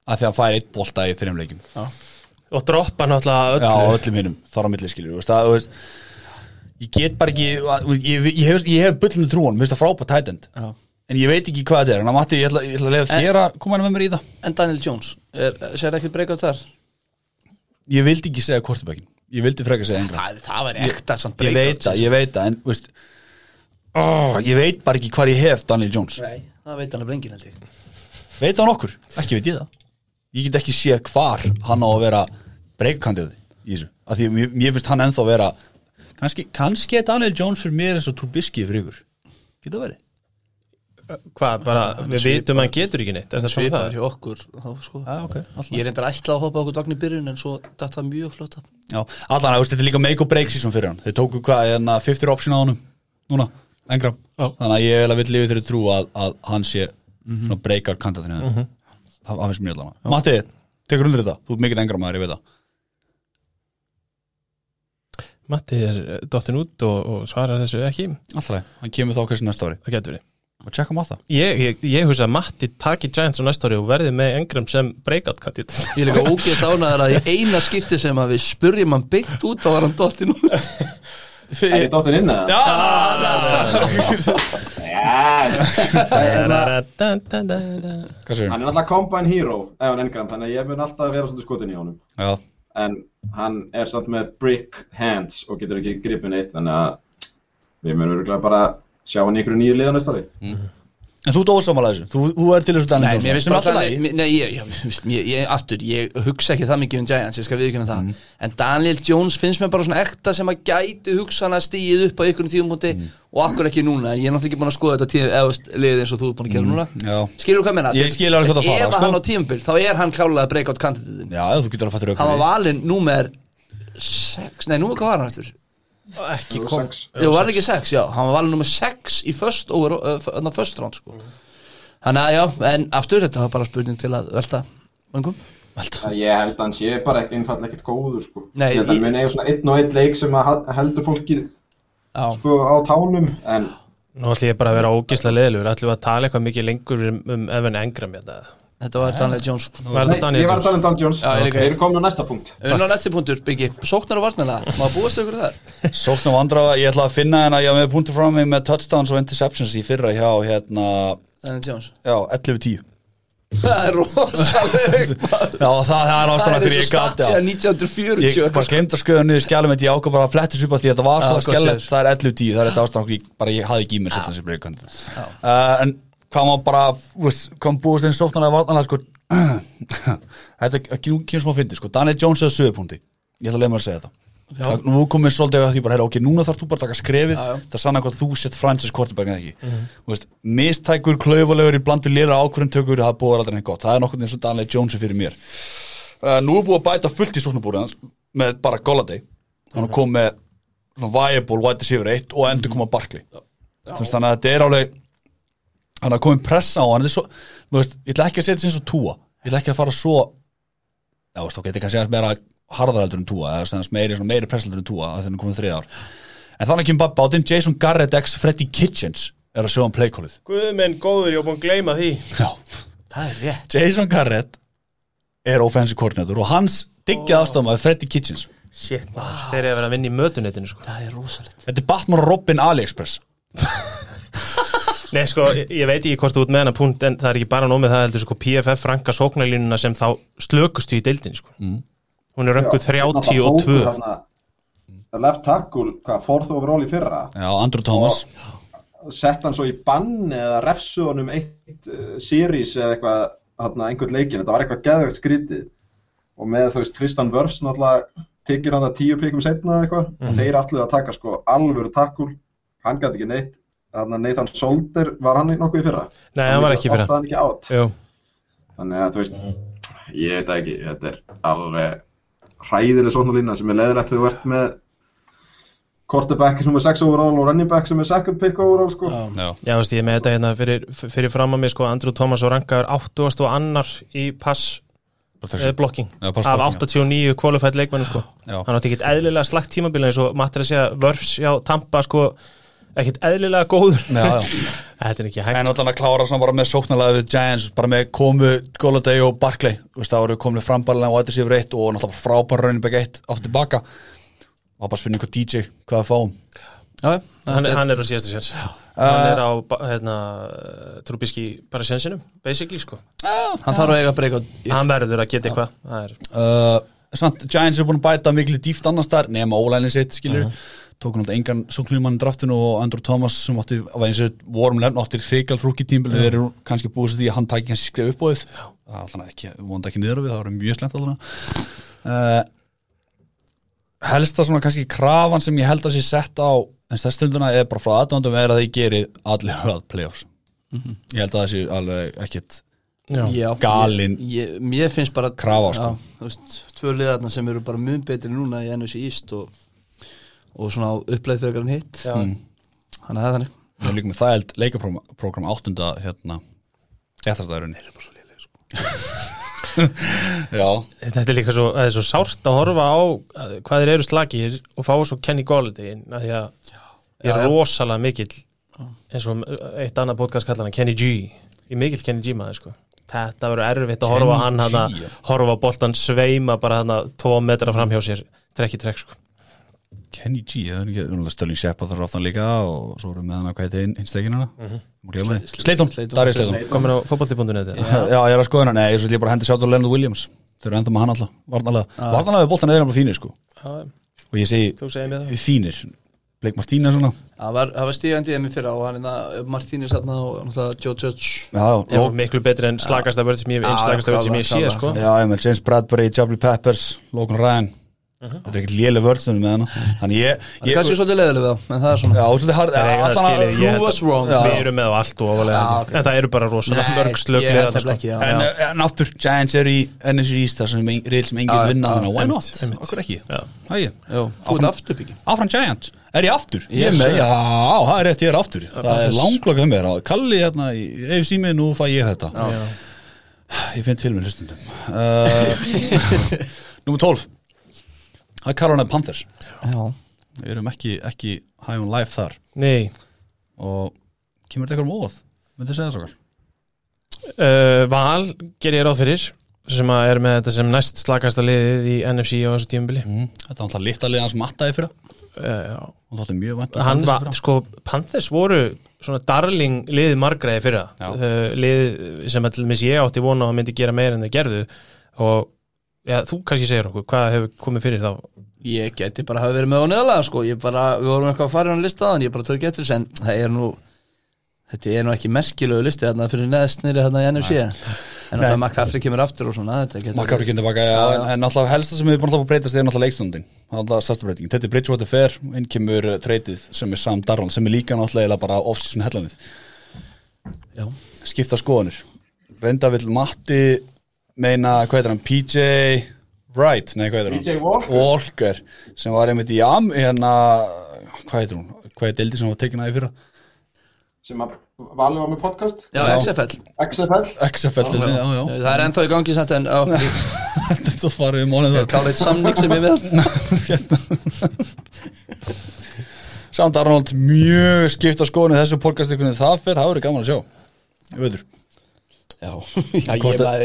að því að hann fær eitt bolta í þreim leikum og droppa náttúrulega Já, öllu öllum hinnum, þar á milli skilur þú veist, það, þú veist, ég get bara ekki ég, ég, ég hef, hef bullinu trúan, mér finnst það frábært tætend Já. en ég veit ekki hvað þetta er, en að Matti, ég ætla, ég ætla að leiða þér að koma hann með mér í það En Daniel Jones, er, sér ekki breakout þar? Ég vildi ekki segja kortebækin, ég vildi frekar segja Engram Það, það var ekta ég breakout veit það, ég veit það en, veist, ó, ég veit bara ekki hvar ég hef Daniel Jones. Nei, það veit hann að blengin held ég. Veit hann okkur, ekki veit ég það. Ég get ekki séð hvar hann á að vera breykandið í þessu. Af því mér, mér finnst hann ennþá vera kannski, kannski er Daniel Jones fyrir mér eins og Trubisky fyrir ykkur. Geta verið Hvað, bara, við vitum að hann getur ekki neitt Er það svona það? hjá okkur þá, sko. Já, ok, alltaf. Ég er reyndar ætla að hoppa okkur dagn í byrjun en svo datt það mjög flott af. Já, allan, þetta er líka make or break season fyrir hann. Þeir tóku hvað, hérna, 50 option á honum Núna, engram Þannig að ég vil að vill lifið þeirri trú að, að hann sé svona breakar kantatinu mm -hmm. Það það finnst mér allan Matti, tekur undir þetta, þú ert mikill engram maður, ég veit það. Matti er eh, dottin út og, og svarar þessu ekki. Alltaf, hann kemur þá kannski næsta ári. Það getur verið Og tjekka matta Ég, ég, ég hugsa að Matti taki Giants á næsta ári og verði með Engram sem breakout kandidat Ég er líka ógeðst ánæður að í eina skipti sem að við spurjum hann beint út þá var hann dottin út. Er ég dóttin inn Hvað sér Hann er alltaf combine hero, Evan Engram, þannig að ég mun alltaf vera svolítið skotin í honum. Já, En hann er samt með brick hands og getur ekki gripið neitt Þannig að við munum bara sjá hann í ykkur nýju liða næsta ári En þú ert ósamála þessu, þú, þú er til þessu Nei, Daniel mér Johnson finnst sem er bara alltaf það lægi Nei, ég, ég, ég, aftur, ég hugsa ekki það mikið um Giants, ég skal viðkynna það. Mm. En Daniel Jones finnst mér bara svona ekta sem að gæti hugsan að stíð upp á ykkur tíumúti og akkur ekki núna? Ég er náttúrulega ekki búin að skoða þetta tíð, eða veist, liðið eins og þú er búin að gera núna. Já, Skilur hvað menna? Mm. Ég skil alveg hvað það fara, Ef sko. hann á tíumbil, þá er hann klálega breakout kandidatin já, þú getur að fattur Hann var valinn númer 6, nei, númer hvað var hann eftir? Ekki kom. Jú, var ekki 6, já, hann var valinn númer 6 í first, over, uh, f- first round sko. Þannig að já, en aftur þetta var bara spurning til að velta? Það Ég held að hann sé bara ekki einfall ekkert góður sko. Nei, Ég held að ég- hann mun eiga svona einn og einn leik sem heldur fólki Já, sko á tánum En Nú ætlum ég bara að vera ógislega leðilegur ætlum við að tala eitthvað mikið lengur um, um Evan Engram hérna þetta var Daniel Jones. Sko. Var þetta Daniel ég var tala um Jones? Já, ég líka. Við erum komin á næsta punkt. Unna nætti punktur, Biggi, sóknar og varnalega Má búast ykkur þar? Sóknum vandrafa, ég ætla að finna hérna, ég var með punktur frá mig með touchdowns og interceptions í fyrra hjá hérna, Daniel Jones. já, 11-10 Það er rosaleg Já, það, það er ástæðan Það er okkur eins og ég gat statja já. 1940 Ég bara glemt að skjöða niður skjálum Ég ákvað bara að flettis upp að því að þetta var Já, svo gott skjálum séð. Það er 11.10, það er þetta ástæðan okkur ég, bara, ég hafði ekki í mér setja þessi breykandi uh, En hvað má bara hvað má búist einn sóknarlega vartanlega sko, Þetta er ekki kynns má fyndi sko. Daniel Jones eða sögupunkti Ég ætla að leiða mér að segja þetta. Það- Nú komið svolítið að því bara, herra, ok, núna þarf þú bara að taka skrefið. Já, já. Það sanna hvað þú sett franchise quarterback eða ekki. Þú veist, Mistækur, klaufulegur í blandu lera ákvörðin tökur Það búið aldrei neitt gott. Það er nokkuð eins og Daniel Jones fyrir mér. Uh, Nú er búið að bæta fullt í sóknarbúrið með bara Golladay. Hann kom með svona viable wide receiver 1 og endur koma Barkley. Þannig að þetta er alveg Þannig að komið pressa á hann þetta er svo, þú veist, Ég ætla ekki að setja sem svo túa Ég ætla ekki að fara svo Já, veist, ok, þetta kannski aðeins meira harðaraldur en túa eða meiri, meiri pressaldur en túa að þennan komið þrið ár. En þannig kemur bara bátinn Jason Garrett x Freddie Kitchens er að sjá um playkólið Guð minn góður, ég var búin að gleyma því. Já. Það er rétt. Jason Garrett er offensive coordinator og hans diggjað aðstofum að Freddie Kitchens. Shit, maður, þeir eru að vera að vinna í mötunetinu sko. Það er rosalegt. Þetta er Batman og Robin AliExpress Nei, sko, ég, ég veit ekki hvort þú út með hana punkt en það er ekki bara nómið það heldur sko PFF ranka sóknarlínuna sem þá slökustu í deildinni sko. mm. Hún er rönguð 32 Left tackle, hvað, fourth overall í fyrra? Já, Andrew Thomas. Sett hann svo í bann eða refsu honum eitt uh, series eða eitthvað, hann einhvern leikin Þetta var eitthvað geðvegt skrítið. Og með þú veist, Tristan Wirfs náttúrulega tekir hann það tíu pikum setna eða eitthvað. Og þeir allir að taka sko alvöru tackle. Hann gæti ekki neitt. að Nathan Solder, var hann nokkuð í fyrra? Nei, hann var ekki í fyrra. Átti hann ekki átt Þannig að þú veist, ég veit það ekki, þetta er alveg hræðileg svona lína sem er leðilegt þegar þú ert með quarterback sem er 6 overall og running back sem er second pick overall sko. Já, já, veist, ég er með þetta hérna fyrir, fyrir fram að mig sko, Andrew Thomas og rankaður 8. og annar í pass eh, pass af blocking, 89 qualified leikmennu sko. Já. hann átti ekkit eðlilega slagt tímabili eins og Matti er að segja Vörfs já, Tampa sko, ekkit eðlilega góður. Já, já. þetta er ekki hægt. En náttúrulega að klára svona bara með sóknarlega við Giants, bara með komu Golladay og Barkley, þú veist, það voru komið frambarlega og þetta séu reitt og náttúrulega frábæra raunin begge eitt aftur tilbaka. Og bara spurning hvað DJ, hvað það fáum. Já, hann, hann er á síðastu sérs hann er á hérna, Trubisky bara sensinum, basically sko. hann þarf að eiga breyka hann verður að geta eitthvað Það er, uh, Giants er búin að bæta miklu dýft annars þar, nema ólænin sitt, skilur uh tóku náttúrulega engan sóknlímann draftinu og Andrew Thomas sem átti, af eins og vorum lefn átti hreikal frúki tímbil, þeir eru kannski búið sér því að hann tæki kannski skrif upp á þið það er alltaf ekki, vonandi ekki niður á við, það var mjög slemt alltaf uh, helsta svona kannski krafan sem ég held að sé sett á en þess stunduna er bara frá aðdóndum er að þið gerir allir að playoffs. Ég held að það sé alveg ekkit já. Galin ég, ég, Mér finnst bara krafa, sko. þú veist, Tvö liðarna sem eru bara mun betri núna í NFC East og, og svona uppleið fyrir hann hitt. Já. Þannig að það er þannig. Við erum líka með það held leikaprógram áttunda hérna eftirstæðurinn er bara svo léleg sko. Já, þetta er líka svo, er svo sárt að horfa á að- hvað þeir eru slagir og fá svo Kenny Golladay inn, af því að ég er rosalega mikill eins og eitt annað podcast kallar hann Kenny G. Ég er mikill Kenny G maður sko. Þetta verður erfitt að horfa á hann hana, horfa á boltan sveima bara hann tvo metra fram hjá sér trekk í trekk sko Kenny G, það er ekki, það er Stölling Shepard þar aftan líka og svo erum við hann að hinn steginana Sleiton, Slayton. Darius Sleiton komin á fótballti.net Já, ég er að skoða hérna, nei, ég er bara að hendi sjátt á Leonard Williams. Þeir eru enda með hann alltaf, varnalega varnalega við boltan eða bara fínir sko. Og ég segi, þú segir mér það. fínir. Blake Martínez svona. Það var, það var stígandi emmi fyrra og hann er það Martínez þarna og náttúrulega Joe Judge. Miklu betri en Já, slagasta vörð sem ég sko ég þetta er ekkert léleg vörð með hann þannig ég, Það er ég kannski svolítið leðilega það en það er svona já, svolítið hard Það er eiga það allan að- skilið, ég Who was wrong? Já. við erum með á allt og ofalega Já, ok. en það eru bara rosalega Nei, mörg slög ég held þarna, nefnilega ekki, já. En, uh, en aftur, Giants er í NFC East þar sem ein- riðil sem enginn Já, vinna já, þannig að why einmitt, not, einmitt. okkur ekki Já. Hæ, Jó, þú ert afturbyggi áfram Giants, er ég aftur? Ég Yes, er með, sir. já, það er rétt, ég er aftur Það er yes. langlokað mér, á Kalli hérna, ef símið, nú fæ ég þetta Já. Ég finn til með hlustundum uh, Númer 12 Það er Carolina Panthers. Já. Við erum ekki, ekki high on life þar. Nei, og kemur þetta eitthvað um óvað myndi segja þess okkar uh, Val ger ég ráð fyrir sem að er með þetta sem næst slakasta liðið í NFC á þessu tímabili. Mm. Þetta var alltaf litla liðan sem mattaði fyrir uh, og þáttu mjög vænt um hann var, sko, Panthers voru svona darling liðið margræði fyrra. Já. uh, lið sem að til dæmis ég átti vona að myndi gera meira en það gerðu. Og já, þú kannski segir okkur, hvað hefur komið fyrir þá? Ég geti bara hafa verið með á neðalega sko. Ég bara, við vorum eitthvað að fara á lista en ég bara tók eftir þess en það er nú Þetta er nú ekki merkilegu listi þarna fyrir neðst nýri þarna í NFC En það McCaffrey kemur aftur og svona Makkafri kynni baka, já, en, en náttúrulega helsta sem við búin að breytast er náttúrulega leikstundin er stærsta breytingin, þetta er Bridgewater Fair inn kemur treytið sem er Sam Darnold sem er líka náttúrulega bara Já. meina, hvað heitir hann, PJ Wright, nei hvað heitir hann? PJ Walker. Walker sem var einmitt í Am hérna, hvað heitir hún? Hvað er deildi sem var tekin að í fyrra? Sem að Valur var með podcast? Já, XFL XFL XFL, já, já, já. Það er ennþá í gangi samt en á, þetta farið við mólið það kláleitt samning sem ég með Samt Arnold mjög skipta skoðinu þessu podcasti hvernig það fer, það verður gaman að sjá. Ég veitur Já, já ég, maður,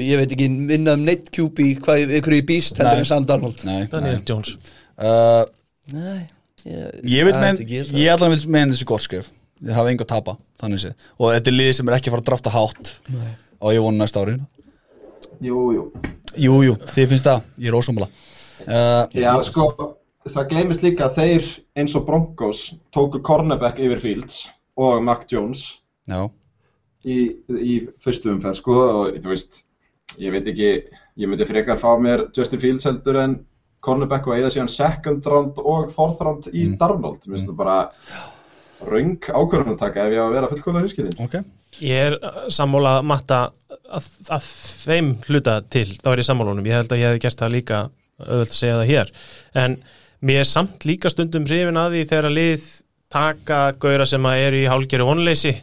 ég veit ekki minna um neitt QB hvað ykkur í býst heldur en Sam Darnold Nei, Daniel nei. Jones. Uh, Nei, ég, ég vil ekki, ég allan vil meina þessi gott skrif ég hafa enga að tapa þannig sé. Og þetta er liðið sem er ekki að fara að drafta hátt og ég vonu næsta ári. Jú, jú. Jú, jú, þið finnst það, ég er ósámala uh, Já, sko, það gleymist líka að þeir eins og Broncos tóku cornerback yfir Fields og Mac Jones já, í, í fyrstu umferð, sko, og þú veist, ég veit ekki, ég myndi frekar fá mér Justin Fields heldur en cornerback og eða síðan second round og fourth round í Darnold, mér finnst það bara röng ákvörðun að taka ef ég á að vera fullkomlega hinskilin. ok. Ég er uh, sammála matta að, að þeim hluta til, þá er ég sammálunum, ég held að ég hefði gert það líka auðvöld að segja það hér, en mér er samt líka stundum hrifin að því þegar að lið taka gauðra sem að eru í hálgeri vonleysi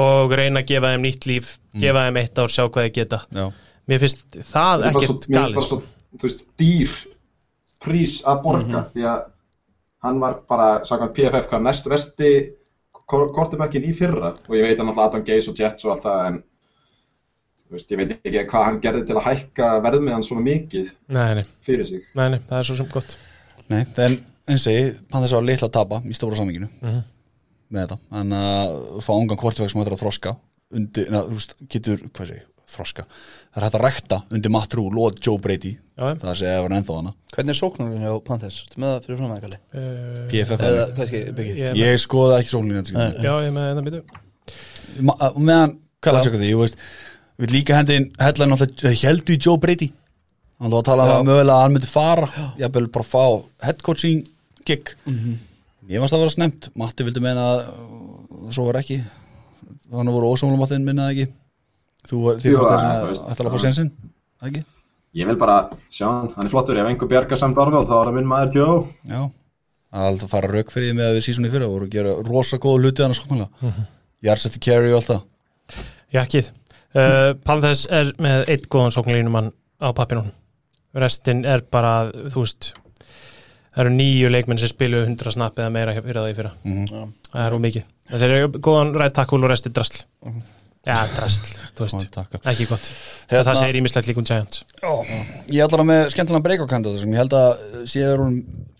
og reyna að gefa þeim nýtt líf, gefa þeim eitt ár, sjá hvað þeir geta. já, Mér finnst það ekkert svo- mér galið. fannst sko. svo, þú veist, dýr prís að borga því að hann var bara, sagðan PFF hvað næst vesti kortebackin í fyrra og ég veit að náttúrulega Adam Gaze og Jets og allt það en þú veist, ég veit ekki hvað hann gerði til að hækka verðmiðan svona mikið Nei, nei, fyrir sig nei, nei, það er svo sem gott. nei, en eins og ég Panthers var litla að tapa í stóra saminginu Mhm. með þetta, en að fá ungan kvortifæk sem hættur að þroska undir, na, þú veist, getur, hvað sé ég, þroska. Það er hægt að rekta undir Matt Rule og Joe Brady. Já, það sé að vera ennþá hana. Hvernig er sóknarinn hjá Panthers? Þú með það fyrir framækali? Uh, PFF Eða kannski byggja? ég, ég skoða ekki sólinu já, ég er með býtu. Ma- og meðan, hvað er að tjekka því, ég veist við líka hendin, hella náttúrulega heldu í Joe Brady. Hann var að tala um það mögulega að hann myndi fara jafnvel bara fá head coaching gig Mhm. ég varst að vera snemt, Matti vildi meina að svo var ekki. Þannig voru ósámlega Mattin minna það ekki þú, var- þið Jú, fannst að, ætla að fá sensin, ekki? ég vil bara sjá hann, hann er flottur ef einhver bjargar samt Arnold þá er það minn maður Joe Já, það er alltaf að fara rauk fyrir því með að við sísoni fyrir og gera rosa góða hluti hann að skopnlega mm -hmm. Yards eftir carry og allt það Jakkið. Uh, Panthers er með eitt góðan sóknlínumann á pappinum. Restin er bara, þú veist, það eru nýju leikmenn sem spilu 100 snapp eða meira fyrir það í fyrra. mm Það er úr mikið. En þeir eru góðan rætt takkul og resti drasl. Já, drasl, þú veist. Ekki gott. Hérna- Það segir ímislegt líkum Giants. Ég ætla að með skemmtilega breykakandata sem ég held að séður hún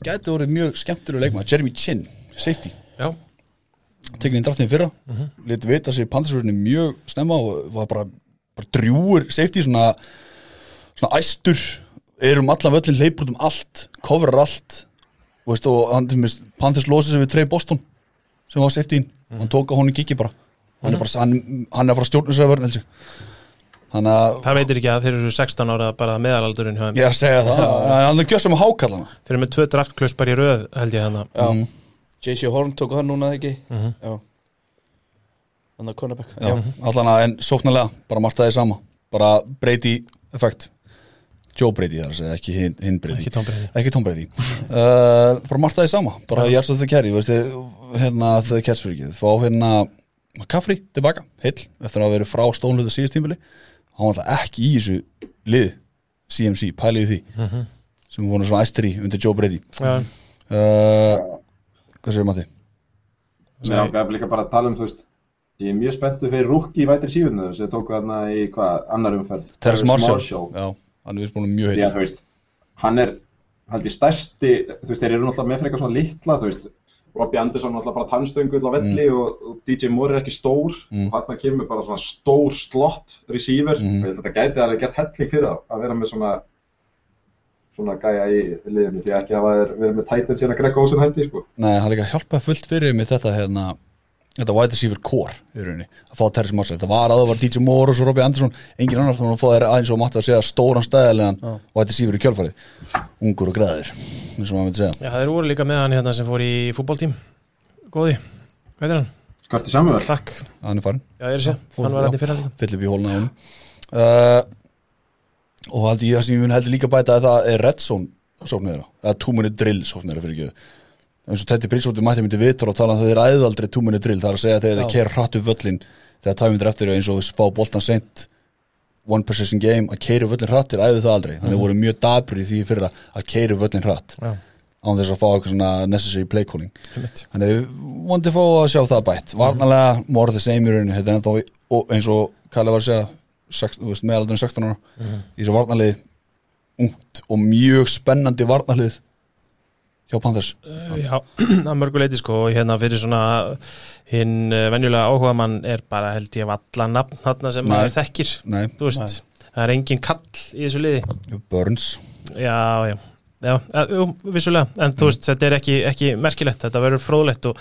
gæti voru mjög skemmtilega leikma Jeremy Chin, safety Já. tekin í draftin fyrra mm -hmm. leti vita sér pandarsverðinni mjög snemma og var bara, bara drjúur safety svona, svona æstur er um allan völlin, leipur um allt coverar allt og, veist, og hann til mér Panthers losið sem við trey Boston sem var safetyin, hann tók á honum kiki bara hann er bara, hann, hann er að vörn þannig að Það veitir ekki að þeir eru 16 ára bara meðalaldurinn hjá þeim. ég er að segja það, hann er gjössum að hákallana Þeir eru með tvö draftklus bara í röð, held ég. Já, Mm. JC Horn tók hann núna ekki? Mhm. Já. Þannig að cornerback. Já, allan að en sóknarlega bara margt það í sama. Bara Brady effekt Joe Brady þar að segja, ekki hinn hin Brady. Ekki Tom Brady. ekki Tom Brady. Uh, bara margt það í sama, bara ég er svo þau kæri veist, þið, hérna þau kærsfyrirkið fá hérna Kaffri tilbaka, heill, eftir að verið frá stónluta síðast tímili, hann var alltaf ekki í þessu lið CMC, pælið í því Mhm. sem voru svona æstir í undir Joe Brady. Já, uh, hvað sér Matti? Mér ágæði líka bara að tala um, þú veist, Ég er mjög spenntu fyrir rúkki í vætri sífunu sem tóku þarna í hvað, annar umferð. Terrence Marshall, já, hann er búin mjög Já, heit þú veist, hann er held ég stærsti, þú veist, þeir eru náttúrulega með fyrir eitthvað svona litla, þú veist Robbie Anderson náttúrulega bara tannstöngull á velli og, og DJ Moore er ekki stór Mm. og hann kemur bara svona stór slott receiver Mhm. og ég held að þetta gæti alveg gert helling fyrir það að vera með svona svona gæja í liðinu því að ekki hafa þeir verið með Titan síðan að Greg Olsen hætti, sko Nei, hann líka hjálpað fullt fyrir mig þetta hérna Þetta wide receiver core að fá Terrence Marshall, þetta var aðeins var DJ Moore og svo Robbie Anderson, engin annar þannig að fá þeir aðeins og mátti að segja stóran stæðilegan wide receiver í kjálfarið, ungur og græðir eins og maður myndi segja. Já, þeir voru líka með hann hérna sem fór í fútboltím Góði, hvað er hann? Skvarti Samuel. Takk, hann er farin, já, ég er að sé, hann var hann í fyrra líka. fyll upp í hóluna á honum. Uh, og það sem ég mun heldur líka bæta að það er red zone sóknir eins og Teddy Bridgewater mætti myndi vitur og tala um það þeir æðu aldrei two minute drill, það er að segja þegar þeir kera hratt upp völlin þegar tæmyndir eftir eins og fá boltan sent one possession game að keira völlin hratt þeir æðu það aldrei, þannig voru mjög dabri í því fyrir að keira völlin hratt Já, án þess að fá eitthvað svona necessary play calling. Einmitt. Þannig við vondi fá að sjá það bætt. Varnalega more the same í rauninu Þetta er ennþá eins og Kalli var að segja meðaldurinn 16 ára. Í þessu varnalið ungt og mjög spennandi varnalið hjá Panthers. Uh, Já, að mörgu leiti sko og hérna fyrir svona hinn uh, venjulega áhuga mann er bara held ég valla nafn þarna sem Nei. maður þekkir Nei, þú veist, það er engin kall í þessu liði. Burns. Já, já, já, jú, vissulega. En þú veist, þetta er ekki, ekki merkilegt. Þetta verður fróðlegt og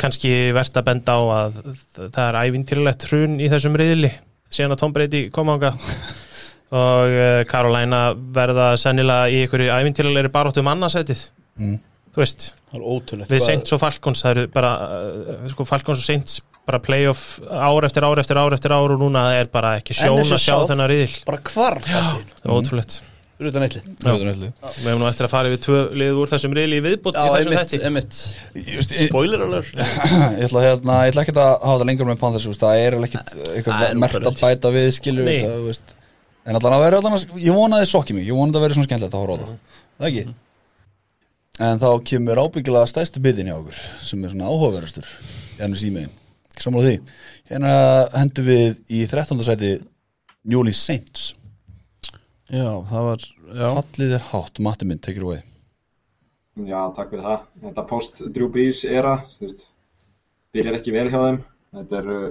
kannski verðt að benda á að það er ævintýrlegt hrun í þessum riðli síðan að Tom Brady kom ánga og uh, Carolina verða sennilega í einhverju ævintýrlegri baróttu um annasætið mm. þú veist, við Saints og Falcons það eru bara, uh, sko Falcons og Saints bara playoff ár eftir ár eftir ár eftir ár og núna er bara ekki sjón að sjá þennan riðil. Bara er ótrúlegt. Utan eitli við hefum nú eftir að fara yfir tvö lið úr þessum riðli í viðbútt í Já, þessum þætti. veist, ég, Spoiler alert. Ég ætla, hérna, ég ætla ekki að hafa það lengur með Panthers þú veist, það er alveg ekkit það er eitthvað mert að bæta við skilur Nei. þetta, þú veist. en allan að vera allan að, ég vona að þið sokki mig ég vona að það veri svona skemmtilegt að horfa á það. Það ekki en þá kemur ábyggilega stæstu byggðin hjá okkur sem er svona áhugaverðastur hérna símiðin, sammála því hérna hendum við í 13. sæti New Orleans Saints Já, það var Já, fallið er hátt, Matti minn, take it away Já, takk fyrir það. Þetta post Drew Brees era, þú veist, byrjar ekki vel hjá þeim. Þetta er, uh,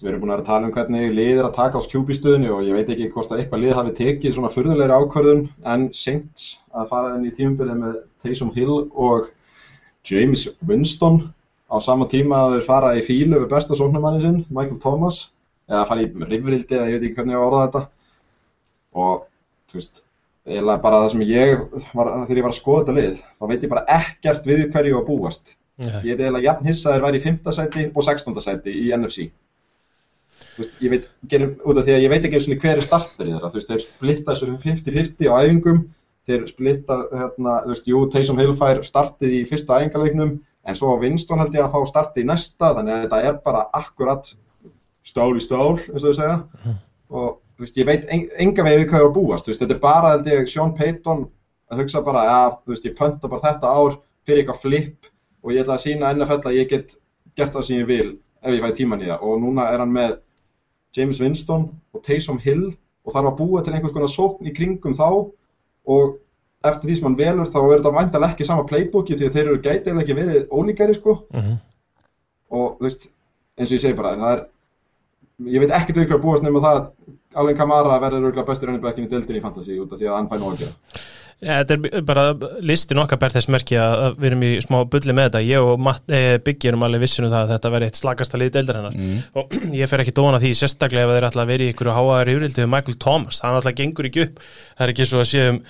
við erum búin að tala um hvernig lið er að taka á skjúbistöðinu og ég veit ekki hvort að eitthvað lið hafi tekið svona furðulegri ákvörðun en Saints að fara inn í tímabilið með Taysom Hill og James Winston á sama tíma að þeir fara í fílu við besta sóknumannin sinn, Michael Thomas, eða fara í rifrildi eða ég veit ekki hvernig ég á að orða þetta. Og þú veist eiginlega bara það sem ég var, þegar ég var að skoða þetta lið þá veit ég bara ekkert við hverju að búast. Nei. ég er eiginlega jafn hissaður ég veit, gerum, út af því að ég veit ekki einu sinni hver er starter í þeirra, þú veist, þeir splitta þessu 50-50 á æfingum, þeir splitta, hérna, þú veist, jú, Taysom Hill fær startið í fyrsta æfingarleiknum, en svo Winston held ég að fá startið í næsta, þannig að þetta er bara akkurat stál í stál, eins og þau segja, og þú veist, ég veit en, enga vegið hvað var að búast, þú veist, þetta er bara, held ég, Sean Payton að hugsa bara, ja, þú veist, ég pönta bara þetta ár fyrir eitthvað flip og ég ætla að sína NFL að ég get gert það sem ég vil ef ég fæði tíman í það og núna er hann með James Winston og Taysom Hill og þarf að búa til einhvers konar sókn í kringum þá og eftir því sem hann velur þá er þetta væntalega ekki sama playbooki því að þeir eru gætilega ekki verið ólíkari sko Mhm. og þú veist, eins og ég segi bara það er, ég veit ekkert við ykkur að búast nema það að Alvin Kamara verður örugglega bestur backin í deildinni í fantasy út af því að hann fæ nóg að gera. Ja, þetta er bara listin okkar ber þess merki að að við erum í smá bulli með þetta. Ég og Matt, eh, Biggi erum alveg vissinum það að þetta verði eitt slagasta lið deildar hennar og ég fer ekki dóna því sérstaklega ef þeir ætla að vera í ykkur háaðar yfirildi við Michael Thomas, hann alltaf gengur ekki upp. Það er ekki svo að séum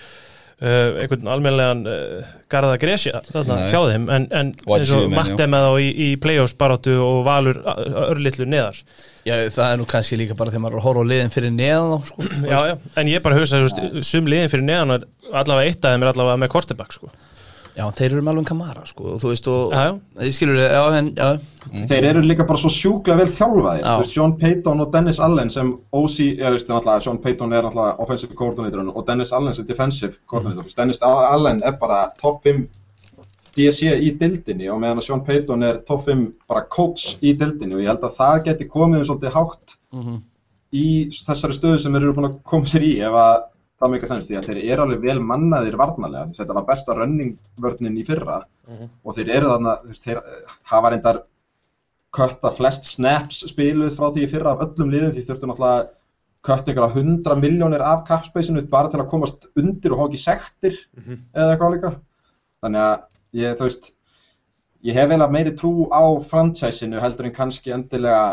uh, einhvern almennilegan uh, garða gresja þarna Nei. hjá þeim en, en eins og receiver menn, Matt já. er með þá í, í playoffs baróttu og valur örlitlu neðar Já, það er nú kannski líka bara þegar maður er að horfa á liðin fyrir neðan þá, sko. já, já. en ég bara hugsa þú veist, sum liðin fyrir neðan er allavega eitt af þeim er allavega með quarterback sko. Já, þeir eru með alveg kamara, sko, og þú veist, og Já, já. ég skilur þið, já, en, já, Þeir eru líka bara svo sjúklega vel þjálfaði Já. Þú veist, Sean Payton og Dennis Allen sem OC, ég veist náttúrulega Sean Payton er náttúrulega offensive coordinator og Dennis Allen sem defensive coordinator mm. Dennis Allen er bara top 5 DC í dildinni og meðan að Sean Payton er topp 5 bara coach í dildinni og ég held að það geti komið svolítið hátt í þessari stöðu sem þeir eru búin að koma sér í ef að það meikar þannig því að þeir eru alveg vel mannaðir varnalega, þess að þetta var besta runningvörnin í fyrra. Og þeir eru þarna, þú veist, þeir eh, hafa reyndar kötta flest snaps spiluð frá því í fyrra af öllum liðum því þurftu náttúrulega kött einhverja hundra miljónir af capspaceinu bara til að komast undir og hafa ekki sektir eða eitthvað líka. Þannig að ég, þú veist ég hef eiginlega meiri trú á franchise-inu heldur en kannski endilega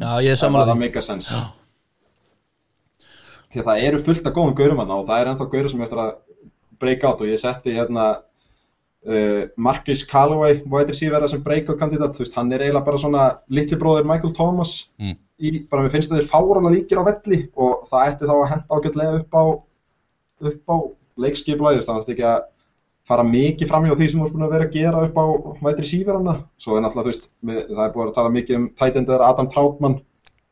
Já, er sammála það því. make a sense því að það eru fullt af góðum gaurum og það er ennþá gaurum sem er eftir að break out og ég setti hérna uh, Marcus Calloway wide receiver sem breakout kandidat, þú veist, hann er eiginlega bara svona litli bróðir Michael Thomas Mm. í, bara mér finnst þeir fárálega líkir á velli og það ætti þá að henda ágætlega upp á upp á leikskiplæður þannig að þetta ekki að fara mikið fram hjá því sem þú ert búin að vera að gera upp á receiver hana svo er náttúrulega, þú veist, það er búin að tala mikið um eða Adam Troutman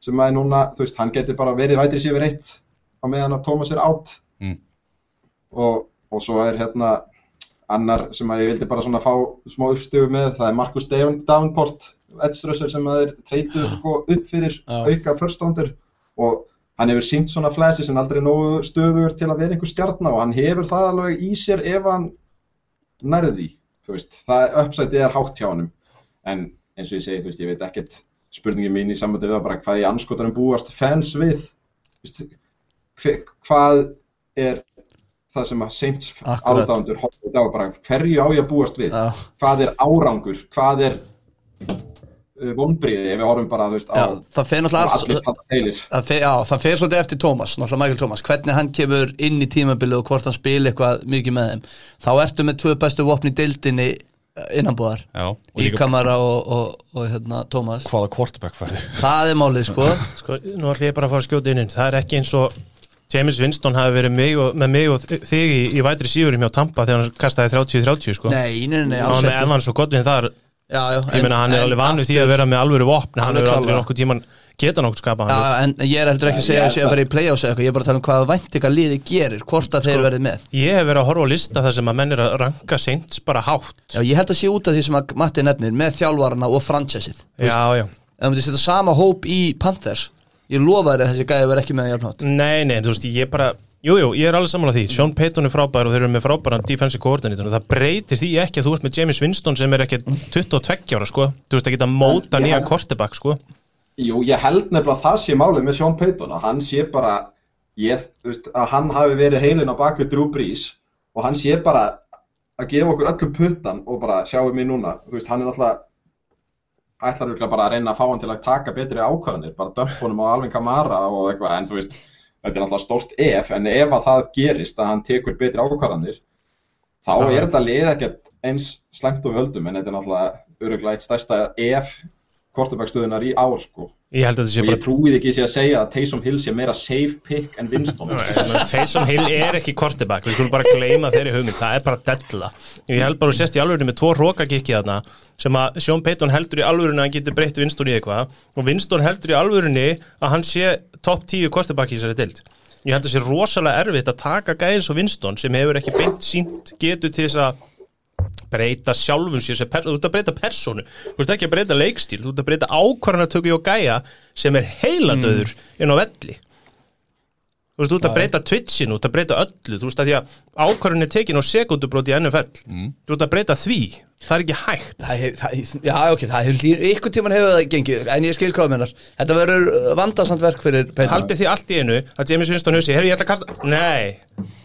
sem er núna, þú veist, hann getur bara verið wide receiver 1 á meðan að Thomas er out. Mm. og, og svo er hérna annar sem að ég vildi bara svona fá smá uppstöfu með, það er Marcus Daven- Davenport edge rusher sem að þeir treytuð sko upp fyrir Já. auka first rounder. Og hann hefur sínt svona flashes en aldrei nógu stöður til að vera einhver stjarnar og hann hefur það alveg í sér ef hann nærði þú veist, það uppsætið er hátt hjá honum. En eins og ég segi, þú veist, ég veit ekkert spurningin mín í sambandi við það bara hvað ég anskotarum búast fans við þú veist, hve, hvað er það sem að Saints aðdándur horfið á? Bara hverju á ég að búast við? Já. hvað er árangur, hvað er uh, vonbriði ef við horfum bara veist, á Já, heilir. Það fer, Já, það fer svolítið eftir Thomas, náttúrulega Michael Thomas. Hvernig hann kemur inn í tímabilið og hvort hann spila eitthvað mikið með þeim. Þá ertu með tvö bestu vopni í deildinni innanbúðar, Já, og Íkamara og, og, og hérna, Thomas. Hvaða quarterback færði það er málið sko. Sko, nú ætlum ég bara að fara að skjóta inn inn Það er ekki eins og James Winston hafi verið mig og, með mig og þig í, í vætri sífurum hjá Tampa þegar hann kastaði 30-30 sko. nei, nei, nei, alls ekki. Evans og Godwin þar. Já, já, ég meina hann er alveg vanur því að vera með alvöru vopn. Hann Alveg hefur aldrei nokkuð tíman geta nokkuð skapa Já, hann en ég er heldur ekki að segja að sé að vera í play-offs eða eitthvað, ég er bara að tala um hvaða væntinga liði gerir, hvort að þeir Sko- verði með. ég hef verið að horfa á lista þar sem að menn er að ranka seint bara hátt. Já, ég held að sé út af því sem að Matti nefnir með þjálfarana og franchisið já, já, ef þú setja sama hóp í Panthers ég lofa þér að þessi gæði verði ekki með jafnátt nei, nei, þú veist, ég bara Jú, jú, ég er alveg sammála því, Sean Payton er frábær og þeir eru með frábæran defensive coordinator og það breytir því ekki að þú ert með James Winston sem er ekki 22 ára, sko. Þú veist ekki að móta nýja quarterback, sko. Jú, ég held nefnilega að það sé málið með Sean Payton að hann sé bara ég, þú veist, að hann hafi verið heilin á baku Drew Brees og hann sé bara að gefa okkur öllum puttan og bara sjáum mig núna, þú veist, hann er náttúrulega ætlar örugglega bara að reyna að fá hann til að taka betri ákvarðanir, bara dömp honum á Alvin Kamara og eitthvað, en þú veist þetta er náttúrulega stórt ef, en ef að það gerist að hann tekur betri ákvarðanir þá Já. er þetta lið ekkert eins slæmt og við höldum, en þetta er náttúrulega öruglega eitt stærsta ef kortebækstöðunar í ár, sko Ég held að þetta sé og bara ég trúið ekki að segja að Taysom Hill sé meira safe pick en Winston. Taysom Hill er ekki quarterback við skulum bara gleyma þeirri hugmynd, það er bara della. Ég held bara að þú sést í alvörinu með tvo rókakikki þarna sem að Sean Payton heldur í alvörinu að hann getur breytt Winston í eitthvað og Winston heldur í alvörinu að hann sé topp 10 quarterback í þessari dild ég held að sé rosalega erfitt að taka gæðins og Winston sem hefur ekki beint sínt getur til þess að breyta sjálfum sér þú ert að breyta persónu. Þú ert ekki að breyta leikstíl, þú ert að breyta ákvarðanatöku og gæja sem er heiladöður inn á velli. Þú ert að breyta twitchinu, þú ert að breyta öllu. Þú veist að því að ákvarðan er tekin á sekundubróti í NFL, þú ert að breyta því. Það er ekki hægt. Það hef, það, já, ok, það hefur ykkur tíman hefur það gengið, en ég skil mennar Þetta verður vandasamt verk fyrir Peyton haldið því allt í einu að James Winston hugsi, herru ég ætla að kasta nei,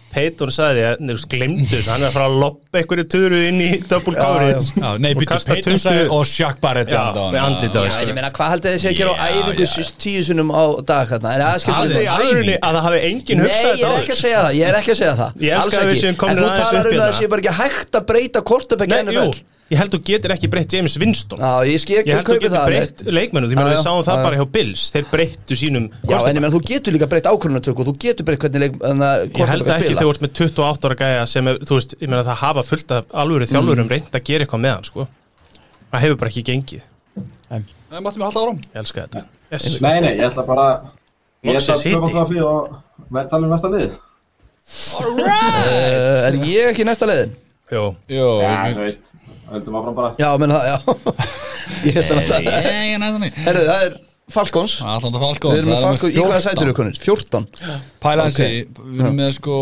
Peyton sagði að, nefnst, glemdu þessu. Hann er að fara að loppa einhverju turu inn í double Já, coverage. Já, nei, Og kasta Peyton 20 sagði og Shaq Barrett Já, með andlit á Já, en ég meina, hvað haldið þið sé að gera á æfingu já. s- tíu sinnum á dag hérna En það við í alvörunni að það hafi enginn Nei, hugsað ég er ekki að segja það, ég er ekki að segja það. Ég elska Alls að við ekki. séum komnir En þú aðeins talar upp um í að það það. sé bara ekki hægt að breyta kortabæk Nei, jú, NFL ég held þú getur ekki breytt James Winston. Já, ég Ég að held þú kaupa getur það breytt leikmennu, því að við sáum það bara hjá Bills. Þeir breyttu sínum Já, en meina, þú getur líka breytt ákvörðunatöku og þú getur breytt hvernig leik, Ég held ekki þegar þú ert með 28 ára gæja sem er, þú veist, ég meina það hafa fullt af alvöru þjálfurum Mm. reynd að gera eitthvað með hann, sko. Það hefur bara ekki gengið, Nei, máttum við halda áram ég elska þetta. Yes. Nei, nei, ég ætla bara ég ætla að köpa það fyrir og verð tala um næsta lið Uh, er ég ekki næsta leiðin? Jú, Jó, Já, ég þú veist, höldum áfram bara. Já, menn það, já. Ég held að það Ég er næðan í Herru, það er Falcons. Allanda Falcon Við erum með Falcons, í hvaða sætur eru konur? 14 Pæla hans Ok. í, við erum með sko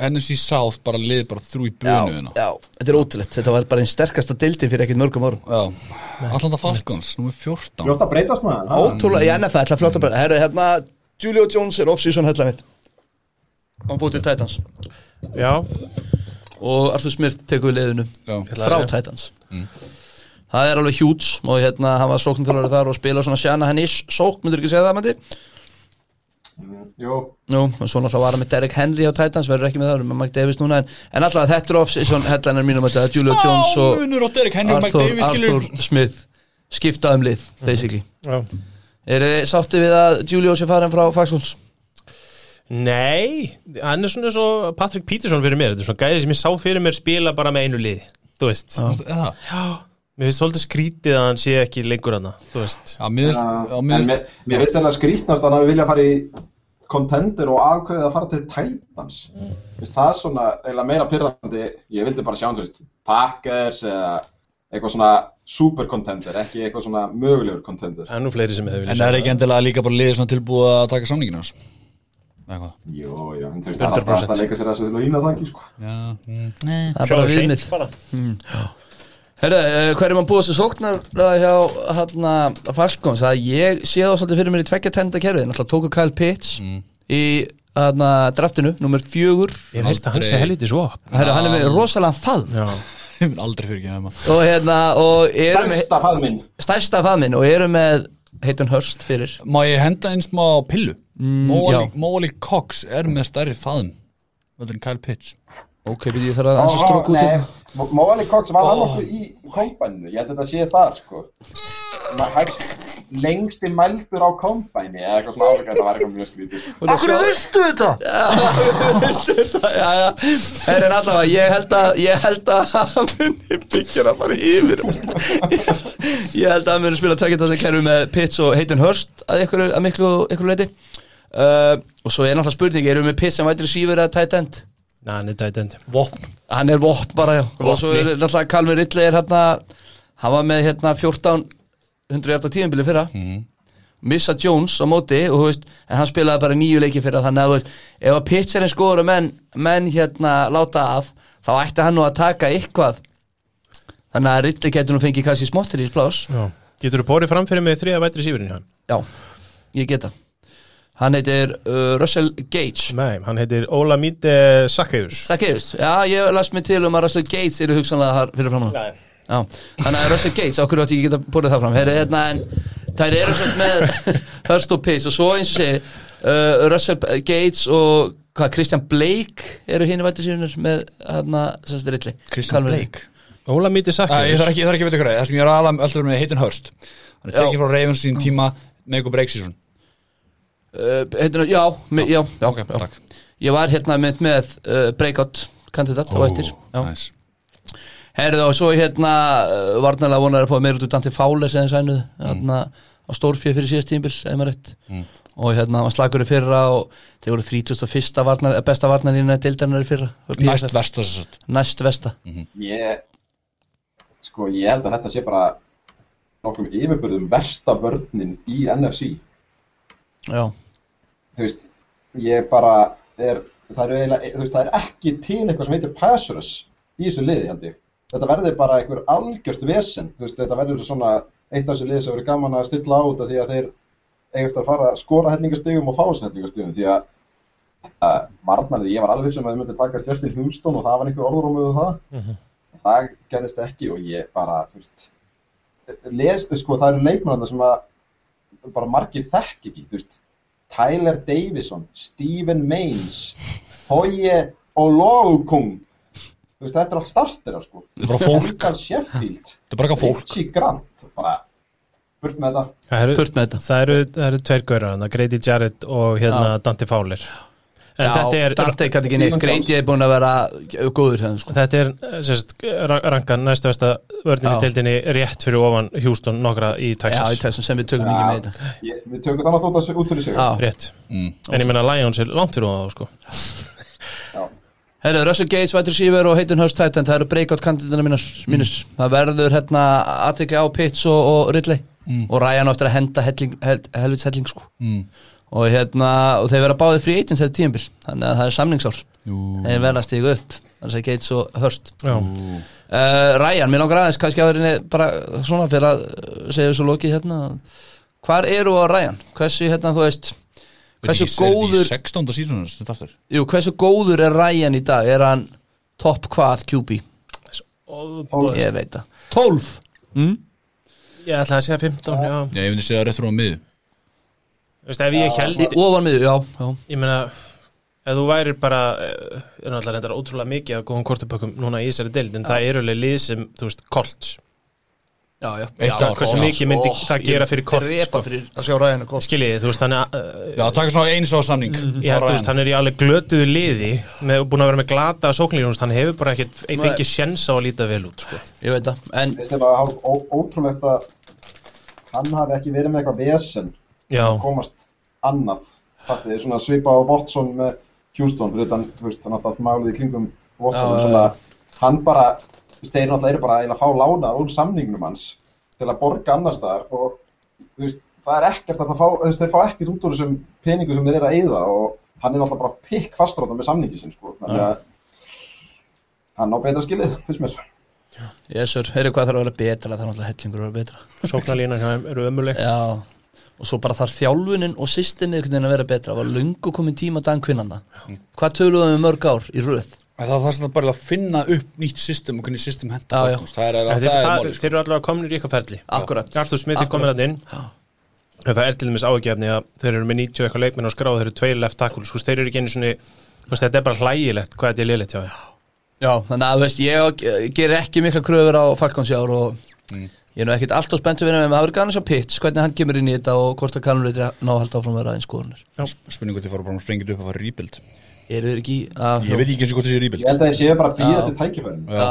NFC South bara lið bara þrjú í Já, brunuðina já, þetta er ótrúlegt. Þetta var bara einn sterkasta deildin fyrir ekkert mörgum árum. Já, Allanda Falcons, númer 14 Fljótt að breytast maður. Ótrúlega, í NFL, ætla fljótt að bara Herru, hérna, Julio Jones er off-season hellanið Hann fótt til Titans. Já, Og Arthur Smith tekur við að Frá. Titans. Það er alveg hjúts Og hérna, hann var sóknarþjálfari þar Og spila svona sjana hann ish Sókn, myndur ekki segja það, Mandi? Jú, Nú, og svo náttúrulega var hann með Derek Henry á Titans Verður ekki með það, með Mike Davis núna En, en alltaf þetta er off-season hellanir mínum Þetta er Julio Jones og Arthur, Davis skilur Arthur Smith Skipta um lið, basically. Já. Er þið sátti við að Julio sé farin frá Falcons? Nei, hann er svona svo Patrick Peterson fyrir mér, þetta er svona gæði sem ég sá fyrir mér spila bara með einu liði, þú veist. Já, Já, mér finnst svolítið skrítið að hann sé ekki lengur hana, þú veist. Já, mér finnst- Já, en mér mér, mér finnst þetta skrítnast að hann vilja fara í contender og afkveðið að fara til Titans. Finnst það svona eiginlega meira pyrrandi ég vildi bara sjá hann, þú veist Packers eða eitthvað svona super contender, ekki eitthvað svona mögulegur contender. Það er nú fleiri sem hefur En það er ekki endilega líka bara liðið svona tilbúið að taka samninginu hans Þú veist það er alltaf 100%. að leika sér að þessu til að hýna það ekki sko. Já, mm, nei. Það er bara viðmið. bara. Herru, uh, hver er maður búið þessu sóknar hjá hérna Falcons? Það ég sé það svolítið fyrir mér í tveggja tenda kerfið. Náttúrulega tóku Kyle Pitts í hérna draftinu, nummer fjögur. Ég veist að sé Aldrei. helviti svo Herru, hann er með rosalega faðm. Já, Ég vil aldrei fyrir ekki það maður og hérna, og eru með Stærsta faðminn. Stærsta faðminn. Og eru með Heiton Hurst fyrir. Má ég henda einn smá pillu? Mm. Móali Cox er með stærri faðum Þetta er Kyle Pitts. Ok, byrju ég þarf að hans að stróka út Nei, hérna. Móali Cox var hann okkur í kompæninu, ég held að þetta sé þar sko. Lengsti mældur á kompæni eða eitthvað svona álega þetta var eitthvað mjög skrítið. Akkur veistu þetta? Já, veistu þetta, já, já. Herru, en allavega, ég held að ég held að hann muni byggja að fara yfir. Ég held að hann muni spila tökja þetta kerfi með Pitts og Heiton Hurst að ykkur, að miklu, ykkur leiti uh, og svo er náttúrulega spurning erum við Pitts sem vætri sífur eða tight end? Næ, hann er tætend Vopn hann er vopn bara, já. Og svo er náttúrulega Calvin Ridley er hérna hann var með hérna 14 100 hjarta tíðanbili fyrra. Missa Jones á móti og þú veist en hann spilaði bara nýju leiki fyrra þannig að þú veist ef að pitcherinn skora menn, menn hérna láta af þá ætti hann nú að taka eitthvað. Þannig að Ridley getur nú fengið kannski smottir í plás Getur þú bórið fram fyrir mig þriða vætri sífurinn hjá hann? já, ég geta hann heitir uh, Russell Gage. Nei, hann heitir Olamide Sakkeus Sakkeus, já ég las mig til um að Russell Gates eru hugsanlega þar fyrir fram hann. Nei. Já, þannig að Russell Gates, ákveður átti ég geta búið það fram? Heyri, hérna, en þær eru svona með Hurst og Pace og svo eins og segi uh, Russell Gates og hvað, Christian Blake eru hinn í vætti sínur með hérna, sérstu rilli. Christian Blake. Olamide Sakkeus ég þarf ekki að veit ykkur Það sem ég er alltaf með Heitin Hurst. Hann er tekið frá Ravens sín tíma með ykkur break season uh, hérna, já, me, já, já, Ok, já. Ég var hérna með, með uh, breakout kandidat á eftir já. nice. Herðu og svo hérna uh, varnarlega vonar að fá meir út úr Dante Fowler sem þeir sænuð hérna á stórfjöð fyrir síðast tímbil Mm. og hérna var slagur í fyrra og þeir voru 31. Varnar, eh, besta varnarlína deildarinnar í fyrra. Næst verst þess að næst vesta Ég, sko, ég held að þetta sé bara nokkrum yfirbörðum versta börnin í NFC já, þú veist, ég bara er, það er veist, það er ekki til eitthvað sem heitir passers í þessu liði, held ég. Þetta verður bara einhver algjört vesen, þú veist, þetta verður svona eitt af þessu liði sem verður gaman að stilla át af því að þeir eigast að fara að skora hellingastigum og fá þessu hellingastigum, því að uh, varnarlið, ég var alveg sem að þau myndi taka Justin Houston og það var einhver orðrúmið um það. Það gerist ekki og ég bara, þú veist, les, sko, það eru leikmennarna sem að bara margir þekk ekki, þú veist, Tyler Davison, Stephen Mains, Foye Olokung, þú veist, þetta er allt starterar, sko. Þetta er bara fólk. Þetta er bara eitthvað fólk Richie Grant, bara, burt með þetta. Það eru, Burt með þetta. það eru, tveir gaurar hann, Grady Jarrett og hérna Dante Fowler já þetta er Dante kann ekki neitt, Greiti er búin að vera góður hérna sko Þetta er sérst, rankan næstu vesta vörðin í Já. deildinni rétt fyrir ofan Houston nokkra í já, í Texas sem við tökum ekki með þetta Ég, við tökum þannig að þótt að út fyrir sig. já, Rétt mm. En ég meina Lions er langt fyrir ofan þá sko Já. Herru, Russell Gates, White Receiver og Hayden Hurst Titan, það eru breakout kandidatina mínus, mínus. Það verður hérna aðtekli á Pitts og, og Ridley og Ryan á eftir að henda helvits helling sko mm. Og hérna, og þeir vera báðið frí agents þetta tímabil, þannig að það er samningsár. Þeir verða að stíga upp, þannig að Gates og Hurst Já, uh, Ryan, mér langar aðeins kannski að vera bara svona fyrir að uh, segja svo lokið hérna. Hvar eru á Ryan, hversu hérna þú veist hversu góður 16. sísonur þetta aftur jú, hversu góður er Ryan í dag? Er hann topp hvað QB ég veit það. 12 mm? ég ætla að segja 15 Já, Já, ég myndi segja rétt frá á miðu Þú veist, ef ég held ofan miður, já, já. Ég meina, ef þú værir bara eh, er náttúrulega reyndar ótrúlega mikið að góðum kortupökkum núna í þessari deild en það eru alveg lið sem, þú veist, Colts. Já, já, já, hversu já, mikið myndi það gera fyrir Colts, sko. fyrir að sjá Ryan og Colt skiljið, þú veist, hann er uh, Já, taka svona eins á samning. Ég held, þú veist, hann er í alveg glötuðu liði með, búin að vera með glata sóknlíð, hann hefur bara ekkert fengið sjens á að líta vel út, sko. Ég veit það, en ó- hann hafi ekki verið með eitthvað vesen. Já, að komast annað. Fattið þið svona svipa á Watson með Houston fyrir þann, þú veist, hann alltaf málið í kringum Watson Já, svona, hann bara, þeir náttúrulega eru bara að að fá lána úr samningnum hans til að borga annars staðar og veist, það er ekkert að það fá, veist, þeir fá ekkert út úr þessum peningum sem þeir eru að eyða og hann er náttúrulega bara pikk fastróta með samningi sinn, sko, þannig að hann á betra skilið, finnst mér. Jésur, heyrðu hvað þarf að vera betra? Það er náttúrulega hellingur að vera betra. Þeim eru ömuleg Já, og svo bara þarf þjálfunin og systemið að vera betra. Var lungu komin tíma Dan Quinnanna Hvað töluðum við mörg ár í röð? Það er það sem það bara að finna upp nýtt system og hvernig system henda Já, já. fólk, Það er, Þeir, það er það, sko. þeir eru allavega komin í ykkar ferli. Arthur Smith er komin að inn. Það er til dæmis ágefni að þeir eru með 90 eitthvað leikmenn á skrá þeir eru tveir left tackle sko, þeir eru ekki einu veist, þetta er bara hlægilegt hvað þetta er liðlegt þeim. Já, þannig að veist, ég ger ekki mikla kröfur á Falcons í ár og ég er nú ekkert alltaf spenntu við með það verður gana svo Pitts, hvernig hann kemur inn í þetta og hvort að kannum við ná að halda áfram að vera eins skoðunir Spurningu til að fara bara að sprengja upp að fara rebuild? Eru þeir ekki að Ég veit ekki eins og hvort þessi rebuild. Ég held að þeir séu bara að býða Já. til tækifærin. Já,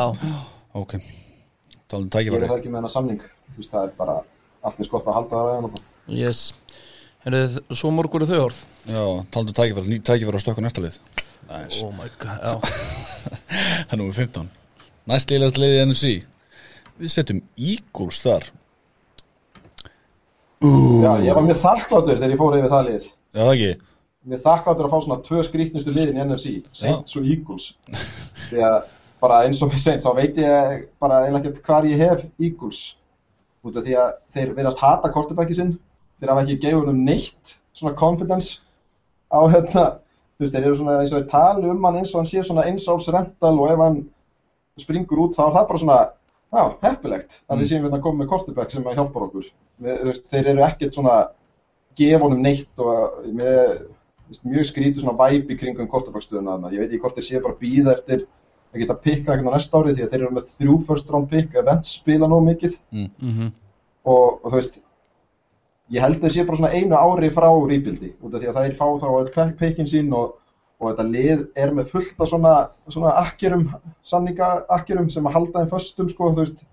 Ok, talum Ég er það ekki með hennar samning. Þú veist, það er bara allt eins gott að halda það ræðan. yes. Heyrðu, Svo morgur eru þau orð. Já, talum tækifæri, nýtt tækifæri á stökku næsta lið. Næs, Oh my god, já. Það er númer 15 Næst liðast liðið NFC Við setjum Eagles þar Já, ég var mjög þakkláttur þegar ég fór yfir það lið. Já, það ekki Mér þakkláttur að fá svona tvö skrítnustu liðin í NFC, Saints og Eagles. Því að bara eins og með Saints, þá veit ég bara eiginlega ekkert hvar ég hef Eagles. Út af því að þeir verðast hata kortebæki sinn, þeir hafa ekki gefið um neitt svona confidence á hérna, þú veist, þeir eru svona eins og þeir tali um hann eins og hann sé svona eins áls rental og ef hann springur út þá er það bara svona, já, heppilegt að við séum við að koma með kortebæk sem að hjálpar okkur. Þú veist, þeir eru ekkert svona gefa honum neitt og með veist, mjög skrítið svona væp í kringum kortabækstöðuna þarna. Ég veit ekki hvort þeir séu bara að býða eftir að geta pikka eitthvað næsta ári því að þeir eru með þrjú first round pick events spila nóg mikið mm og, og þú veist ég held að þeir séu bara svona einu ári frá rebuildi út af því að það er fá þá all pickin sín og, og þetta lið er með fullt af svona, svona akkerum, samninga akkerum sem að halda þeim föstum sko, þú veist.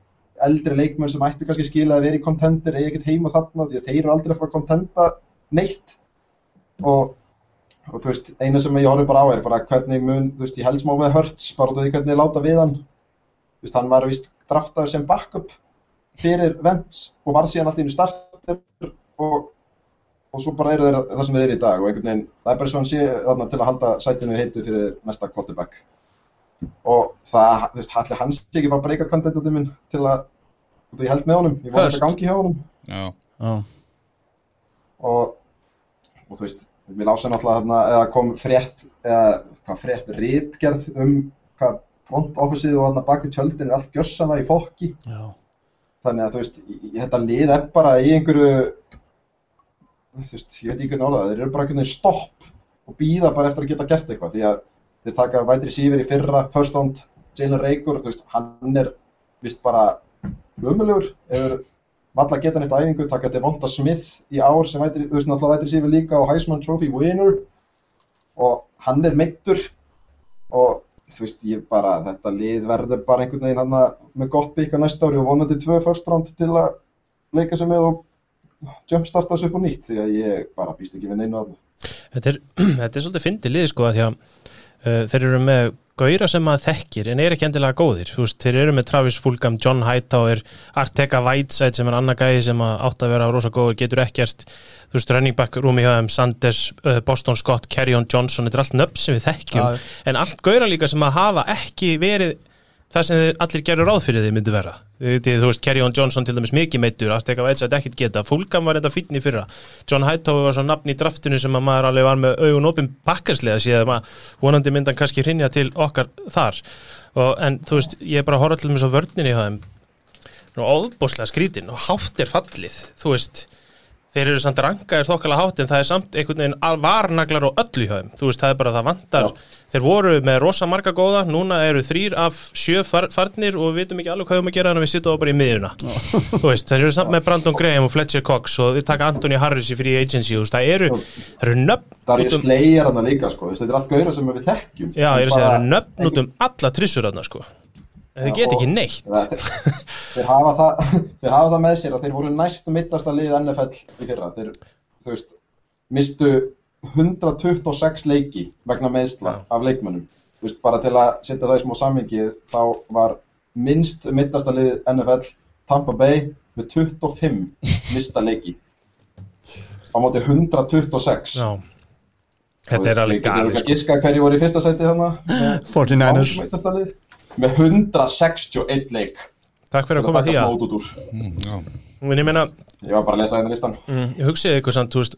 Eldri leikmenn sem ættu kannski skila að vera í kontender eða ekkert heima þarna því að þeir eru aldrei að fara að kontenda neitt. Og, og þú veist, eina sem ég horfi bara á er bara hvernig mun, þú veist, ég held smá með Hurts bara út af því hvernig ég láta við hann. Þú veist, hann var vist draftaður sem backup fyrir Vents og var síðan alltaf inn í starter og, og svo bara eru þeir það sem þeir eru í dag og einhvern veginn, það er bara svo hann sé þarna til að halda sætinu heitu fyrir næsta quarterback. Og það, þú veist, allir hans sé ekki bara breykat kandidatum minn til að, þú veist, ég held með honum ég vona Hurst. þetta gangi hjá honum. Já, Já, og, og þú veist, við lásum náttúrulega þarna, eða kom frétt, eða hvað frétt, rítgerð um hvað front officeið og þarna baki tjöldin er allt gjössana í fokki, já. Þannig að þú veist, í, þetta lið er bara í einhverju, þú veist, ég veit ekki hvernig það, þeir eru bara einhvern veginn stopp og býða bara eftir að geta gert eitthvað, því að þeir taka vætri sífir í fyrra, first round, Jalen Rager, þú veist, hann er vist bara umulugur, hefur valla geta neitt á æfingu, taka Devonta Smith í ár sem vætri, þú veist, náttúrulega vætri sífir líka og Heisman Trophy winner og hann er meittur og þú veist, ég bara, þetta lið verður bara einhvern veginn hann með gott bygg á næsta ári og vonandi tvö first round til að leika sig með og jumpstarta þessu upp á nýtt því að ég bara býst ekki við neinu að Þetta er, þetta er svolítið fyndið lið sko að því að uh, þeir eru með gauðra sem maður þekkir en er ekki endilega góðir, veist, þeir eru með Travis Fulgham, John Hightower, Arteka Whiteside sem er annar gæði sem að átt að vera rosa góður, getur ekkert, þú veist, running back rúmi hjá þeim, Sanders, uh, Boston Scott Kerryon Johnson, þetta er allt nöfn sem við þekkjum. Já. en allt gauðra líka sem að hafa ekki verið það sem allir gerur ráð fyrir þeir myndu vera. Þú veist, Kerryon Johnson til dæmis mikið meittur, Arteka Whiteside ekkert geta Fulgham var þetta fínn í fyrra. John Hightower var svo nafn í draftinu sem að maður alveg var með augun opinn bakkarslega síðan maður vonandi myndan kannski hrinja til okkar þar. Og, en þú veist, ég er bara að horfa til þess að vörninni hjá þeim og óðbóðslega skrítin og hátt er fallið þú veist, þeir eru samt rangaðir þokkala hátt en það er samt einhvern veginn varnaglar og öllu hjá þeim, þú veist, það er bara það vantar þeir voru með rosa marga góða núna eru þrýr af sjö far, farnir og við vitum ekki alveg hvað við að gera en við sittum bara í miðuna þeir eru samt með Brandon Graham og Fletcher Cox og þeir taka Anthony Harris í free agency, veist, það eru, það eru nöfn Það er ég um- slegir hann líka sko, þetta er allt gauðra sem við þekkjum. Já, að það eru nöfn út um alla trissur þarna, sko. Þeir get ekki neitt. Þeir, þeir, hafa það, þeir hafa það með sér að þeir voru næstu mittasta lið NFL í fyrra. Þeir, þú veist, mistu 126 leiki vegna meðsla af leikmönnum. Þú veist, bara til að setja það í smá sammingi, þá var minnst mittasta lið NFL Tampa Bay með 25 mista leiki. Á móti 126. Já. Þetta er alveg Við getum galið, ekki að sko. giska hverju voru í fyrsta sæti þarna. með 49ers langmittasta lið, Með 161 leik. Takk fyrir að koma að því að. smá út út úr. Mm, ég meina, Ég var bara að lesa hérna listan. mm, ég hugsiði ykkur samt, þú veist,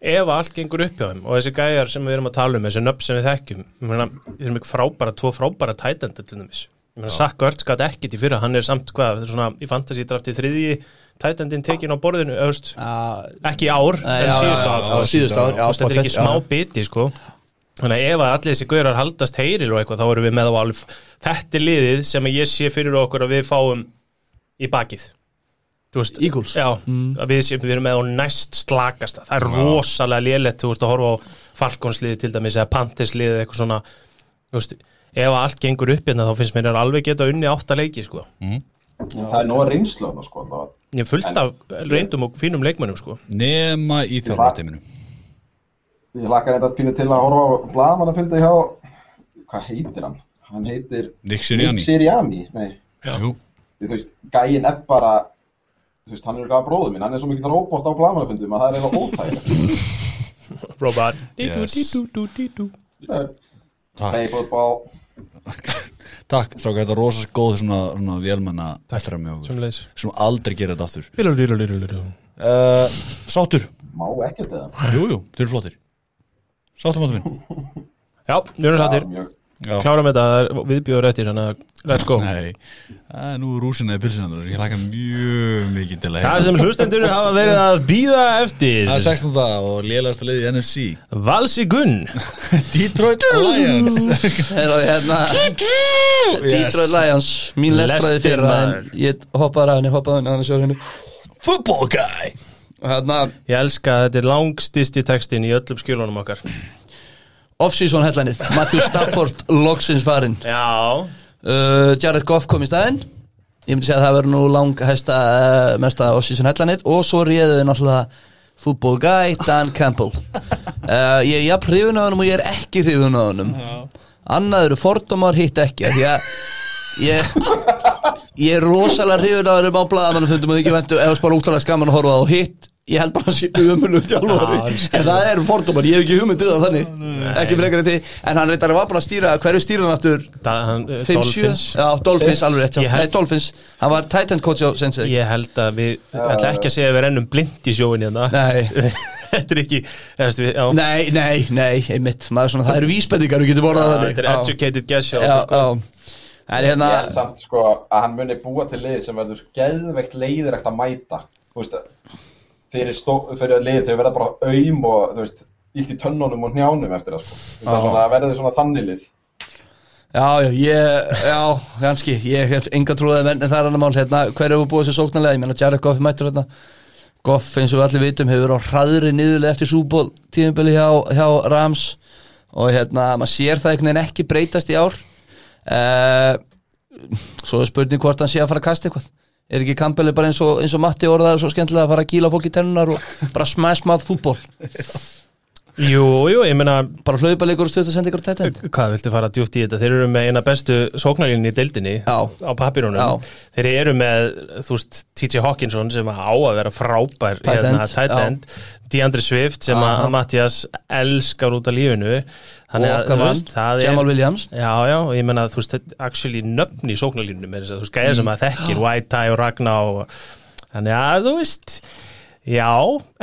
ef allt gengur upp hjá þeim og þessi gæjar sem við erum að tala um, þessi nöfn sem við þekkjum, ég meina, þeir eru mikið frábæra, tvo frábæra tætandi til dæmis. Ég meina, Sack Örts gæti ekkit í fyrra, hann er samt hvað, þetta er svona í fantasy drafti þriðji tætandinn tekin á borðinu, öðust, ekki ár, en já, ár. þetta er ekki smá biti sko þannig að ef að allir þessi gaurar haldast heyril og eitthvað þá erum við með á alveg þetta er liðið sem ég sé fyrir okkur að við fáum í bakið. Eagles. já, að við, séum, við erum með á næst slakasta. Það er rosalega lélegt þú veist að horfa á Falkonsliði til dæmis eða Panthersliði eitthvað svona. Veist, ef að allt gengur upp hérna þá finnst mér að alveg geta unni átta leiki sko. Það er nóg reynslu þarna sko ég er fullt En- af reyndum og fínum leikmönnum sko. Nema í þjálfarteiminu Ég lakka þetta pínu til að horfa á blaðmann að funda hjá, hvað heitir hann? Hann heitir Nick Sirianni. Sirianni, nei. Jú, Þú veist, gæinn er bara, þú veist, hann er eitthvað bróður minn, hann er svo mikill robot á blaðmannafundum að það er eitthvað óþægilegt. Takk. Play football. takk, svo þetta er rosa góð svona, svona vélmenna að mjög okkur sem aldrei gera þetta aftur uh, Sáttur, Má ekkert eða? jú, jú, þeir eru flottir Sáttur mátum minn Já, við erum. Já. klárum þetta er viðbjóður eftir, að let's go. Nei, er nú rúsina í pilsinandur ég hlaka mjög mikið til að Það sem hlustendur hafa verið að býða eftir. Það er 16. og lélegasta liði í NFC Valsi Gunn. Detroit Lions. Hérna. Detroit Lions, mín lestræði en maður. ég hoppaði að henni, hoppaði að henni, að Football guy hérna, Ég elska að þetta er langstisti textin í öllum skjölunum okkar. Off-season headlineið Matthew Stafford, loksins farinn. Já. Uh, Jared Goff kom í staðinn. Ég myndi segja að það verður nú lang hæsta uh, mesta off-season headlineið og svo réðuði náttúrulega football guy Dan Campbell. Uh, ég er jafn hrifun á honum og ég er ekki hrifun á honum. Annað eru fordómar, hitt ekki af því að ég, ég er rosalega hrifun á honum á blaðamannafundum og þið ekki vendu eða bara úttalega skaman að horfa á og hitt ég held bara að sé umölu þjálfari. Já, en það er fordómar, ég hef ekki hugmyndið það þannig. Ekki frekar en því, en hann reyndar var bara að stýra hverju stýra hann aftur? Da, hann, 5-7 Dolphins. Já, Dolphins, alveg rétt. Ég Nei, Dolphins, hann var Titan coach á Sensei. Ég held að við ætla ekki að segja að við rennum blind í sjóinni hérna. Nei, Þetta er ekki eðast, við, já, nei, nei, nei, einmitt. Maður svona, það eru vísbendingar, við getum orðað Já, þannig. Þetta er educated guess Já, sko. já. En hérna, Ég held samt sko að hann muni búa til lið sem verður geðveikt leiðilegt að mæta. Þú veist, fyrir, fyrir lið þau verða bara aum og þú veist, illt í tönnunum og hnjánum eftir það sko. Það er svona, verður svona þannig lið. Já, já, ég, já, kannski. Ég hef enga trúið en það er annar mál. Hérna, hver hefur búið sér sóknarlega? Ég meina, Jared Goff mættur hérna. Goff, eins og við allir vitum, hefur á hraðri niðurlega eftir súból tíðumbeli hjá, hjá Rams. Og hérna, maður sér það einhvern veginn ekki breytast í ár. Uh, svo er spurning hvort hann sé að fara að kasta eitthvað er ekki Campbell bara eins og, eins og Matti orðaði svo skemmtilega að fara að kýla fólk í tennunar og bara mouth fútból Jú, jú, ég meina bara hlaupaleikur og stutt að senda ykkur tætt end Hvað viltu fara djúpt í þetta? Þeir eru með eina bestu sóknarlinni í deildinni Já. á papirunum. Þeir eru með, þú veist, TJ Hawkinson sem á að vera frábær Tight end, tight já. end. Deandre Swift sem að Mattias elskar út af lífinu Þannig og okkar veist, það er Jamal Williams Já, já, og ég menna, þú veist, actually nöfn í að þú veist, gæða sem að þekkir White Tie og Ragnar og þannig að, þú veist já,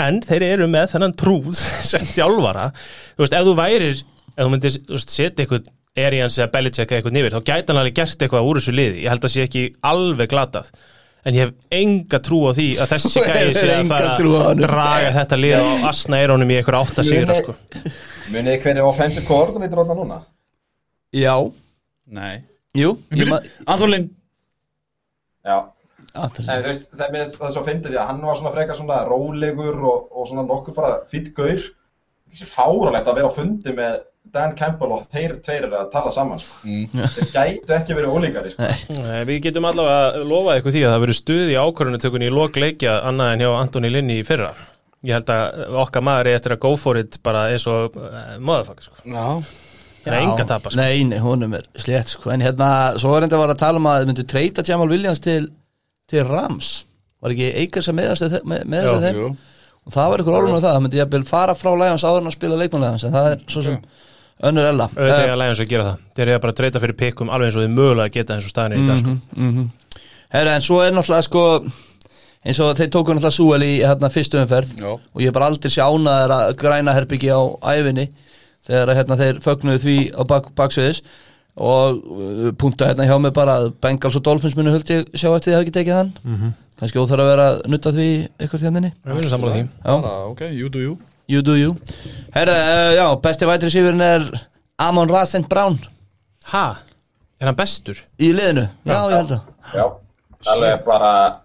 en þeir eru með þennan trúð sem þjálfara. Þú veist, ef þú værir, ef þú myndir þú veist, setja eitthvað Arians eða Belichick eða eitthvað nýfir, þá gæti hann alveg gert eitthvað úr þessu liði, ég held að sé ekki alveg glatað. En ég hef enga trú á því að þessi gæði sé að fara að honum. draga þetta lið á asna eirónum í eitthvað átta sigra sko. Munið þið hver er offensive coordinator þarna núna? já, Nei. Jú Anthony Já, Þú veist, það er, mér- er svo fyndið því að hann var svona frekar svona rólegur og, og svona nokkuð bara fýtt gaur. Þessi fáralegt að vera á fundi með Dan Campbell og þeir tveir eru að tala saman, sko. Þeir gætu ekki verið ólíkari, sko. Nei, Við getum allavega að lofa eitthvað því að það verður stuð í ákvörðunutökunni í lok leikja annað en hjá Antoni Linni í fyrra Ég held að okkar maður er eftir að go for it bara eins og uh, motherfucker sko. Já Það er enga tapa sko. Nei, nei, honum er slétt sko. En hérna, svo er enda að var að tala um að þið myndu treyta Jamal Williams til, til Rams. Var ekki Eikers að meðast með, með Já, þeim? Jú. Og það var ykkur orðum á það, það myndi jafnvel fara frá Lions áður en að spila leikmannlegans En það er svo sem önnur ella. Auðvitað Eh, er að lægjans að gera það. Þeir eru bara að dreita fyrir pikkum alveg eins og þið mögulega geta eins og staðinni í dag sko. mhm. Herra, en svo er náttúrulega sko eins og þeir tóku náttúrulega Súel í hérna, fyrstu umferð. Já. og ég hef bara aldrei sjánaðir að græna herbyggi á æfinni þegar hérna, þeir fögnuðu því á bak, baksviðis og uh, punktu hérna hjá mig bara að Bengals og Dolphins munu höldi sjá eftir því að hafa ekki tekið hann. Mm -hmm. kannski óþar að vera að nutta því ykkur þjarninni Við erum sammála því. Já, Bara, ok, you do you. You do you. Herra, uh, já, besti vætri sífurinn er Amon Rasent Brown. Ha? Er hann bestur? í liðinu, já, ég held að. Já, alveg bara,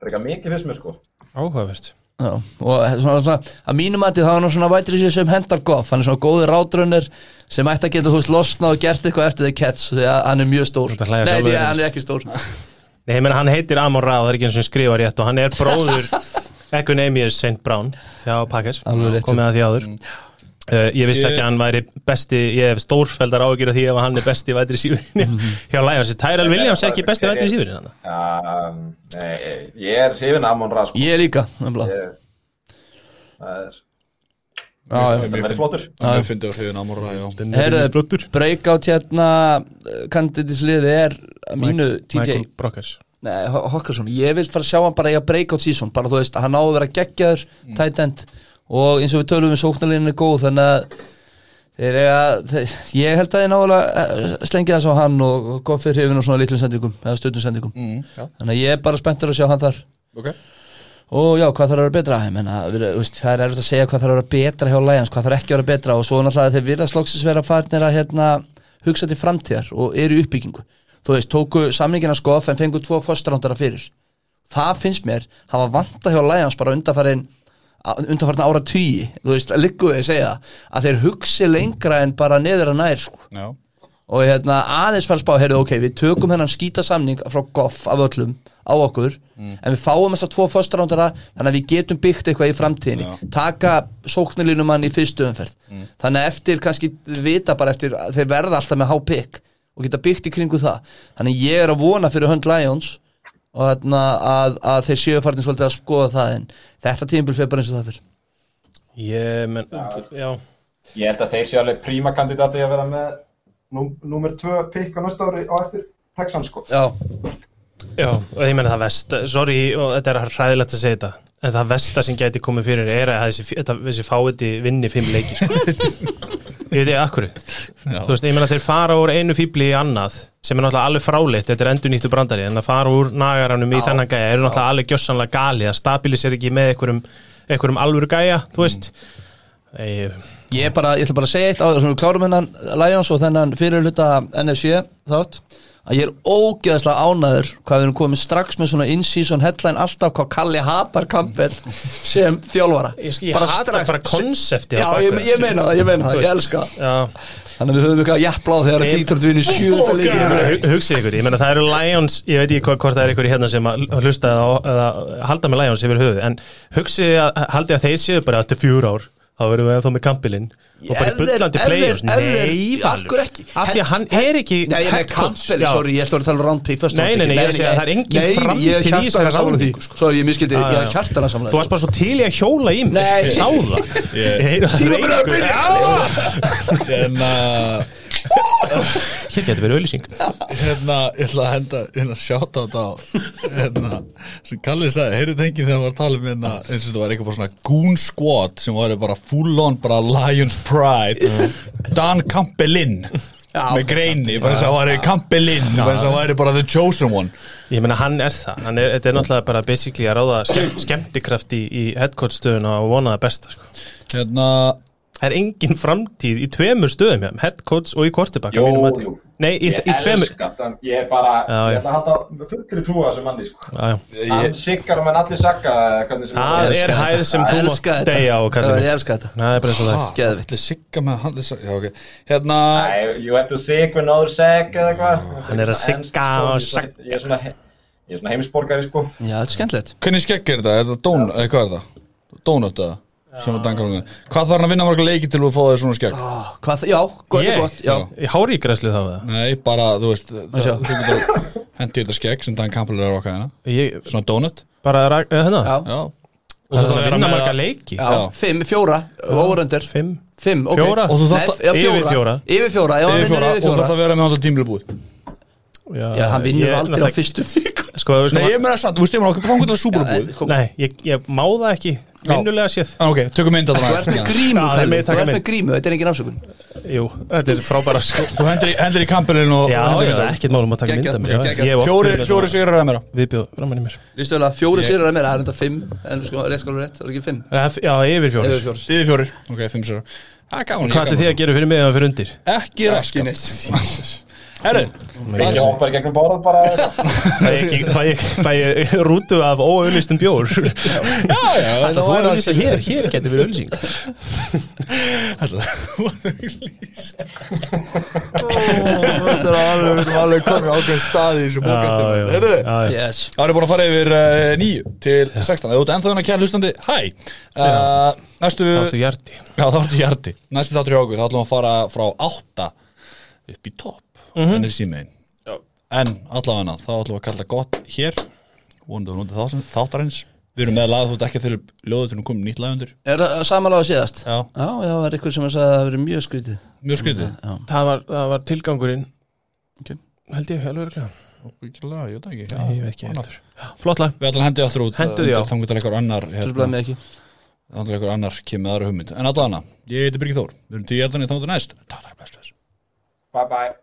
frekar mikið fyrst mér, sko. Áhugavert Já, og svona, svona, að mínum að það var svona vætri sem hendar goff, hann er svona góður rátrunner sem ætti að geta veist losna og gert eitthvað eftir the catch því að hann er mjög stór. Nei, því að hann er ekki stór. Nei, meina hann heitir Amon Ra og það er ekki eins og skrifa rétt og hann er bróður Equinemius St. Brown hjá Packers. Alveg rétt. komið að því áður uh, Ég vissi ekki að hann væri besti ég hef stórfældar ágjur því ef hann er besti vætri sífurinn hjá Lions. Tyrell Williams er ekki besti vætri sífurinn hann Um, nei, ég er af Amon Ra, sko. Ég er líka, Það er, það verður flottur. Það hliðin Amora, já. Herðu, breakout hérna kandidatisliði er að mínu TJ Nei, Ho- Hockerson, ég vil fara að sjá hann bara í að breakout season, bara þú veist, hann á að vera geggjaður, Mm. tight end og eins og við tölum við sóknarlinni er góð þannig að þeir ég held að ég nálega slengja þess á hann og, gott fyrir hrifin og svona litlum sendingum, eða stundum sendingum. Mm, þannig að ég er bara spenntur að sjá hann þar. Ok. Og já, hvað þarf að vera betra? Menna, við, veist, það er erfitt að segja hvað þarf að vera betra hjá Lions, hvað þarf ekki að vera betra. Og svo náttúrulega þeir virðast loksins vera farnir að hérna, hugsa til framtíðar og eru í uppbyggingu. Þú veist, tóku samningina skoff en fengu tvo fostrándara fyrir. Það finnst mér, hafa vanta hjá Lions bara undarfærin undarfærin ára tugi, þú veist, ligguðu að segja að þeir hugsi lengra en bara neður að nær sko. Og hérna aðeins að spá, heyrðu ok, við tökum hennan skýta samning frá Goff af öllum á okkur, en við fáum þess að tvo fösturándara, þannig að við getum byggt eitthvað í framtíðinni, Já. taka sóknarlínumann í fyrstu umferð. Þannig að eftir kannski, vita bara eftir þeir verða alltaf með há-pick og geta byggt í kringu það, þannig ég er að vona fyrir hönd Lions og þarna að, að þeir séu farin svolítið að skoða það en þetta tímabil fyrir bara eins og það fyrir Ég, menn, já Ég held að þeir séu alveg príma kandidati að vera með nú, númer 2 pikk á næsta ári á eftir Texans sko. Já, Já, og ég menna það vest, sorry og þetta er hræðilegt að segja þetta en það versta sem gæti komið fyrir er að þessi, þetta, þessi fáiði vinni fimm leiki sko. ég veit ekki akkur þú veist, ég menna þeir fara úr einu fíbli í annað sem er náttúrulega alveg fráleitt þetta er endur nýttu brandari, en að fara úr nagaranum í þennan gæja. Eru náttúrulega alveg gjössanlega gali að stabilisera ekki með einhverjum, einhverjum alvöru gæja, þú veist. Ég, Ég, bara, ég ætla bara að segja eitt á þessum klárum hennan Lions og þennan fyrir hluta NFC þátt að ég er ógeðslega ánæður hvað við erum komið strax með svona in-season headline alltaf hvað Kalli hatar Campbell sem þjálfara. Ég, ég hata bara konsepti Já, ég, ég meina það, ég meina það, ég elska Þannig að við höfum eitthvað jafnláð þegar að Þeim- Detroit vinni sjúta líka Hu- hugsið ykkur, ég meina það eru Lions ég veit ekki hvort það er ykkur í hérna sem að hlusta eða, eða halda með Lions yfir höfuð en hugsið að haldið að þeir séu bara eftir fjúr ár þá verðum við þá með kampilinn og bara bullandi players Nei, Valur? Af því að hann er ekki Nei, ég er head coach. Já. sorry, ég ætla að tala um round first Nei, nei, nei, ég er að að það er engin Nei, framtíð ég er í þessari hjartanlega sammála því. ráðningu, sko. Sorry, ég miskildi, ég já, er já. hjartanlega Þú varst bara svo til í að hjóla í mig Nei. Ég sá það Ég heyri það Tímabilið er að byrja. Já. Hér getur verið auðlýsing hérna, ég ætla að henda hérna sjáta á þetta hérna, sem Kalli sagði, heyrðu tengi þegar að tala um hérna, eins og þetta var eitthvað bara svona goon squad sem var bara full on bara Lions Pride. Dan Campbellin. Já. með greini, bara eins og hann væri Campbellin, bara eins og hann væri bara the chosen one. Ég meina hann er það. Hann er, Þetta er náttúrulega bara basically að ráða skemm, skemmtikraft í, í headcoach stöðuna og vona það besta sko. hérna, Það er engin framtíð í tveimur stöðum hjá þeim, headcoach og í quarterback Jú, jú. Nei, í, Ég í tveimur elska þetta, ég er bara, Já, já. ég ætla að halda fullri trúa þessu manni, sko. Já, já. Hann sikkar um en allir sakka, eða hvernig sem Það það er elska hæð sem þú mátt Elska þetta. deyja á kallið Sagði, minn. Ég elska þetta Það er bara eins og það er. Geðvitt. allir sigga með hann já, ok, hérna Nei, you have to sick with another sack eða eitthvað. Hann er að Enskt, sigga sko, og ég er svona- Ég er svona, he- ég er svona heimisborgari, sko. Já, þetta er skemmtilegt hvernig skegg er þetta, er þetta dón, eða hvað er það donut eða, að hvað þarf hann að vinna marga leiki til að fá þér svona Ó, Hvað, það- já, gott er Ég? gott Já, Í hári í græslið það Nei, bara, þú veist, það, þú hendi þetta skegg sem Dan Campbell er að okkar hérna. Ég Svona donut. Bara, hérna? Já, Já. Og það er að vinna marga leiki. Fimm, fjóra, óveröndur Fimm. Fimm, ok. Fjóra? Og þú yfir fjóra. Yfir fjóra, já, hann Yfir vinnur fjóra. yfir og fjóra. þetta vera með alltaf tímil búið Já, hann vinnur ég- aldrei á náttúrulega- fyrstu viku. Sko, þú Nei, ég meina samt, þú veist, ég meina okkur fangur til að Já, sko, Nei, ég, ég má það ekki Vinnulega séð. Ah, Ok, tökum mynd að Þú ert með grímu, Já, þú ert með mynd. grímu, þetta er engin afsökun. Jú, þetta er frábæra sko. Þú hendur í, Campbellin og Já, já, í þetta. ekkert málum að taka Geggjað, mynda mér. já. Fjóri, sigur að meira Viðbjóð, raman í mér. Að fjóri sérir að meira, það er enda fimm En sko, rétt skal vera rétt, það er ekki fimm. F- Já, yfir fjóri Yfir fjóri Yfir fjórir, ok, fimm sigur Það er gaman, Hvað ætli þið að gera fyrir mig eða fyrir undir? Ekki raskat Herru, Ég hoppar í gegnum borð bara. Fæ ég, rútu af óauðlistum bjór? Já, já Það þú er auðlýsa hér, hér getur verið auðlýsing Þetta er alveg, við erum alveg komin ákveð staði í þessu bókastum Herru, Það er búin að fara yfir uh, 9 til 16 Það er út ennþá hérna kæra hlustandi Hæ. Uh, Næstu Það áttu hjarti. Já, þá ertu hjarti. Næstu þáttur hjá okkur Þá ætlum við að fara frá 8 upp í topp mm -hmm. En er símiðin En allavega þá ætlum við að kalla það gott hér. Vonandi og nótið þáttarins. Við erum með lag Þú ert ekki að þurfa ljóðu til að koma nýtt lag undir. Er það samanlega síðast? Já, Já, já, það er eitthvað sem að sagði að það verið mjög skrítið. Mjög skrítið? Það var, það var tilgangurinn. Ok. Held ég, alveg örglega Ekki lag, ég veit það ekki. Nei, ég veit ekki heldur. Flott lag. Við ætlum að hendi aftur út. Hentu því á. Þannig til einhver annar ekki. Þannig til einhver annar kemur með aðra hugmynd. En allavega, ég heiti Birgir Þór. Við erum